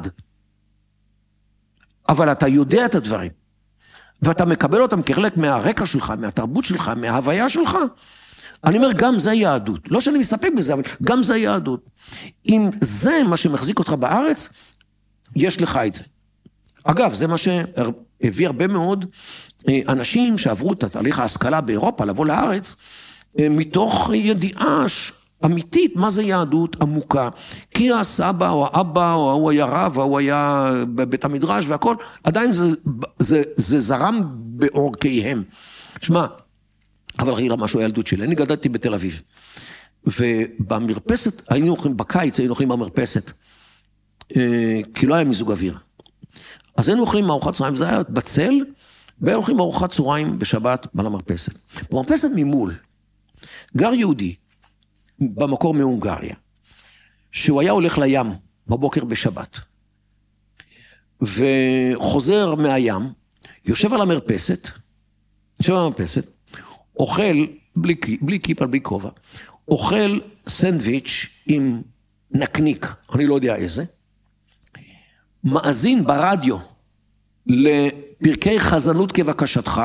אבל אתה יודע את הדברים, ואתה מקבל אותם כחלק מהרקע שלך, מהתרבות שלך, מההוויה שלך, אני אומר, גם זה יהדות. לא שאני מסתפק בזה, אבל גם זה יהדות. אם זה מה שמחזיק אותך בארץ, יש לך את זה. אגב, זה מה שהביא הרבה מאוד אה, אנשים שעברו את תהליך ההשכלה באירופה, לבוא לארץ, אה, מתוך ידיעה אמיתית מה זה יהדות עמוקה. כי הסבא או האבא או ההוא היה רב, ההוא היה בבית המדרש והכל, עדיין זה, זה, זה זרם בעורקיהם. שמע, אבל ראילה משהו הילדות שלי, אני גדלתי בתל אביב. ובמרפסת, היינו אוכלים, בקיץ היינו אוכלים במרפסת, אה, כי לא היה מיזוג אוויר. אז היינו אוכלים ארוחת צהריים, זה היה בצל, והיינו אוכלים ארוחת צהריים בשבת על המרפסת. במרפסת ממול, גר יהודי, במקור מהונגריה, שהוא היה הולך לים בבוקר בשבת, וחוזר מהים, יושב על המרפסת, יושב על המרפסת, אוכל, בלי, בלי כיפה, בלי כובע, אוכל סנדוויץ' עם נקניק, אני לא יודע איזה, מאזין ברדיו לפרקי חזנות כבקשתך,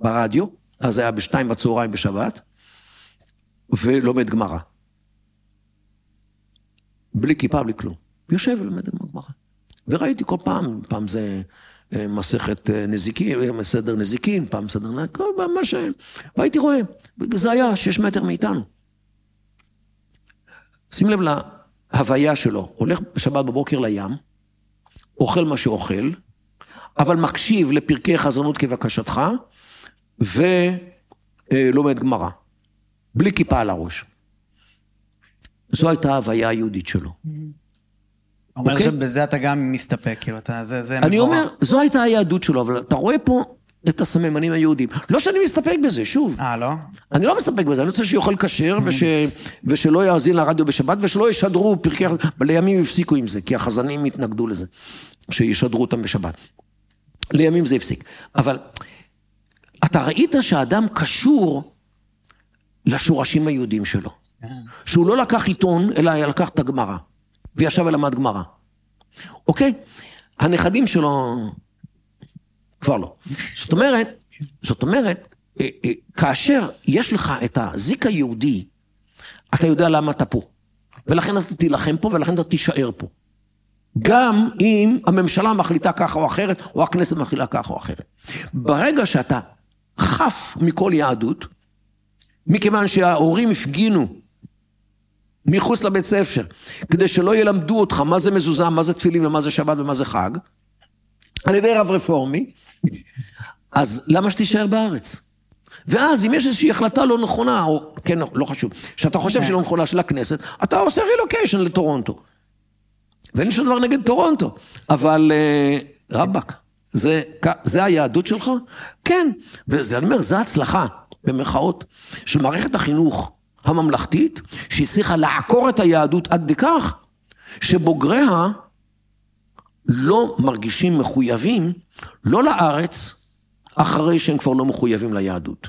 ברדיו, אז היה בשתיים בצהריים בשבת, ולומד גמרא. בלי כיפה, בלי כלום. יושב ולומד גמרא. וראיתי כל פעם, פעם זה אה, מסכת אה, נזיקין, אה, סדר נזיקין, פעם סדר נזיקין, כל פעם מה ש... והייתי רואה, זה היה שש מטר מאיתנו. שים לב להוויה שלו, הולך בשבת בבוקר לים, אוכל מה שאוכל, אבל מקשיב לפרקי חזרנות כבקשתך, ולומד גמרא. בלי כיפה על הראש. זו הייתה ההוויה היהודית שלו. אומר okay? שבזה אתה גם מסתפק, כאילו, אתה, זה, זה אני מבורר. אומר, זו הייתה היהדות שלו, אבל אתה רואה פה את הסממנים היהודים. לא שאני מסתפק בזה, שוב. אה, לא? אני לא מסתפק בזה, אני רוצה שיאכל כשר, וש, ושלא יאזין לרדיו בשבת, ושלא ישדרו פרקי... לימים הפסיקו עם זה, כי החזנים התנגדו לזה, שישדרו אותם בשבת. לימים זה הפסיק. אבל אתה ראית שהאדם קשור לשורשים היהודים שלו. כן. שהוא לא לקח עיתון, אלא לקח את הגמרא. וישב ולמד גמרא. אוקיי? הנכדים שלו כבר לא. זאת אומרת, זאת אומרת, אה, אה, כאשר יש לך את הזיק היהודי, אתה יודע למה אתה פה. ולכן אתה תילחם פה, ולכן אתה תישאר פה. גם אם הממשלה מחליטה ככה או אחרת, או הכנסת מחליטה ככה או אחרת. ברגע שאתה חף מכל יהדות, מכיוון שההורים הפגינו מחוץ לבית ספר, כדי שלא ילמדו אותך מה זה מזוזה, מה זה תפילין ומה זה שבת ומה זה חג, על ידי רב רפורמי, אז למה שתישאר בארץ? ואז אם יש איזושהי החלטה לא נכונה, או כן, לא חשוב, שאתה חושב שהיא לא נכונה של הכנסת, אתה עושה רילוקיישן לטורונטו. ואין לי שום דבר נגד טורונטו, אבל אה, רבאק, זה, זה היהדות שלך? כן, ואני אומר, זו הצלחה, במרכאות, של מערכת החינוך. הממלכתית, שהצליחה לעקור את היהדות עד כך שבוגריה לא מרגישים מחויבים, לא לארץ, אחרי שהם כבר לא מחויבים ליהדות.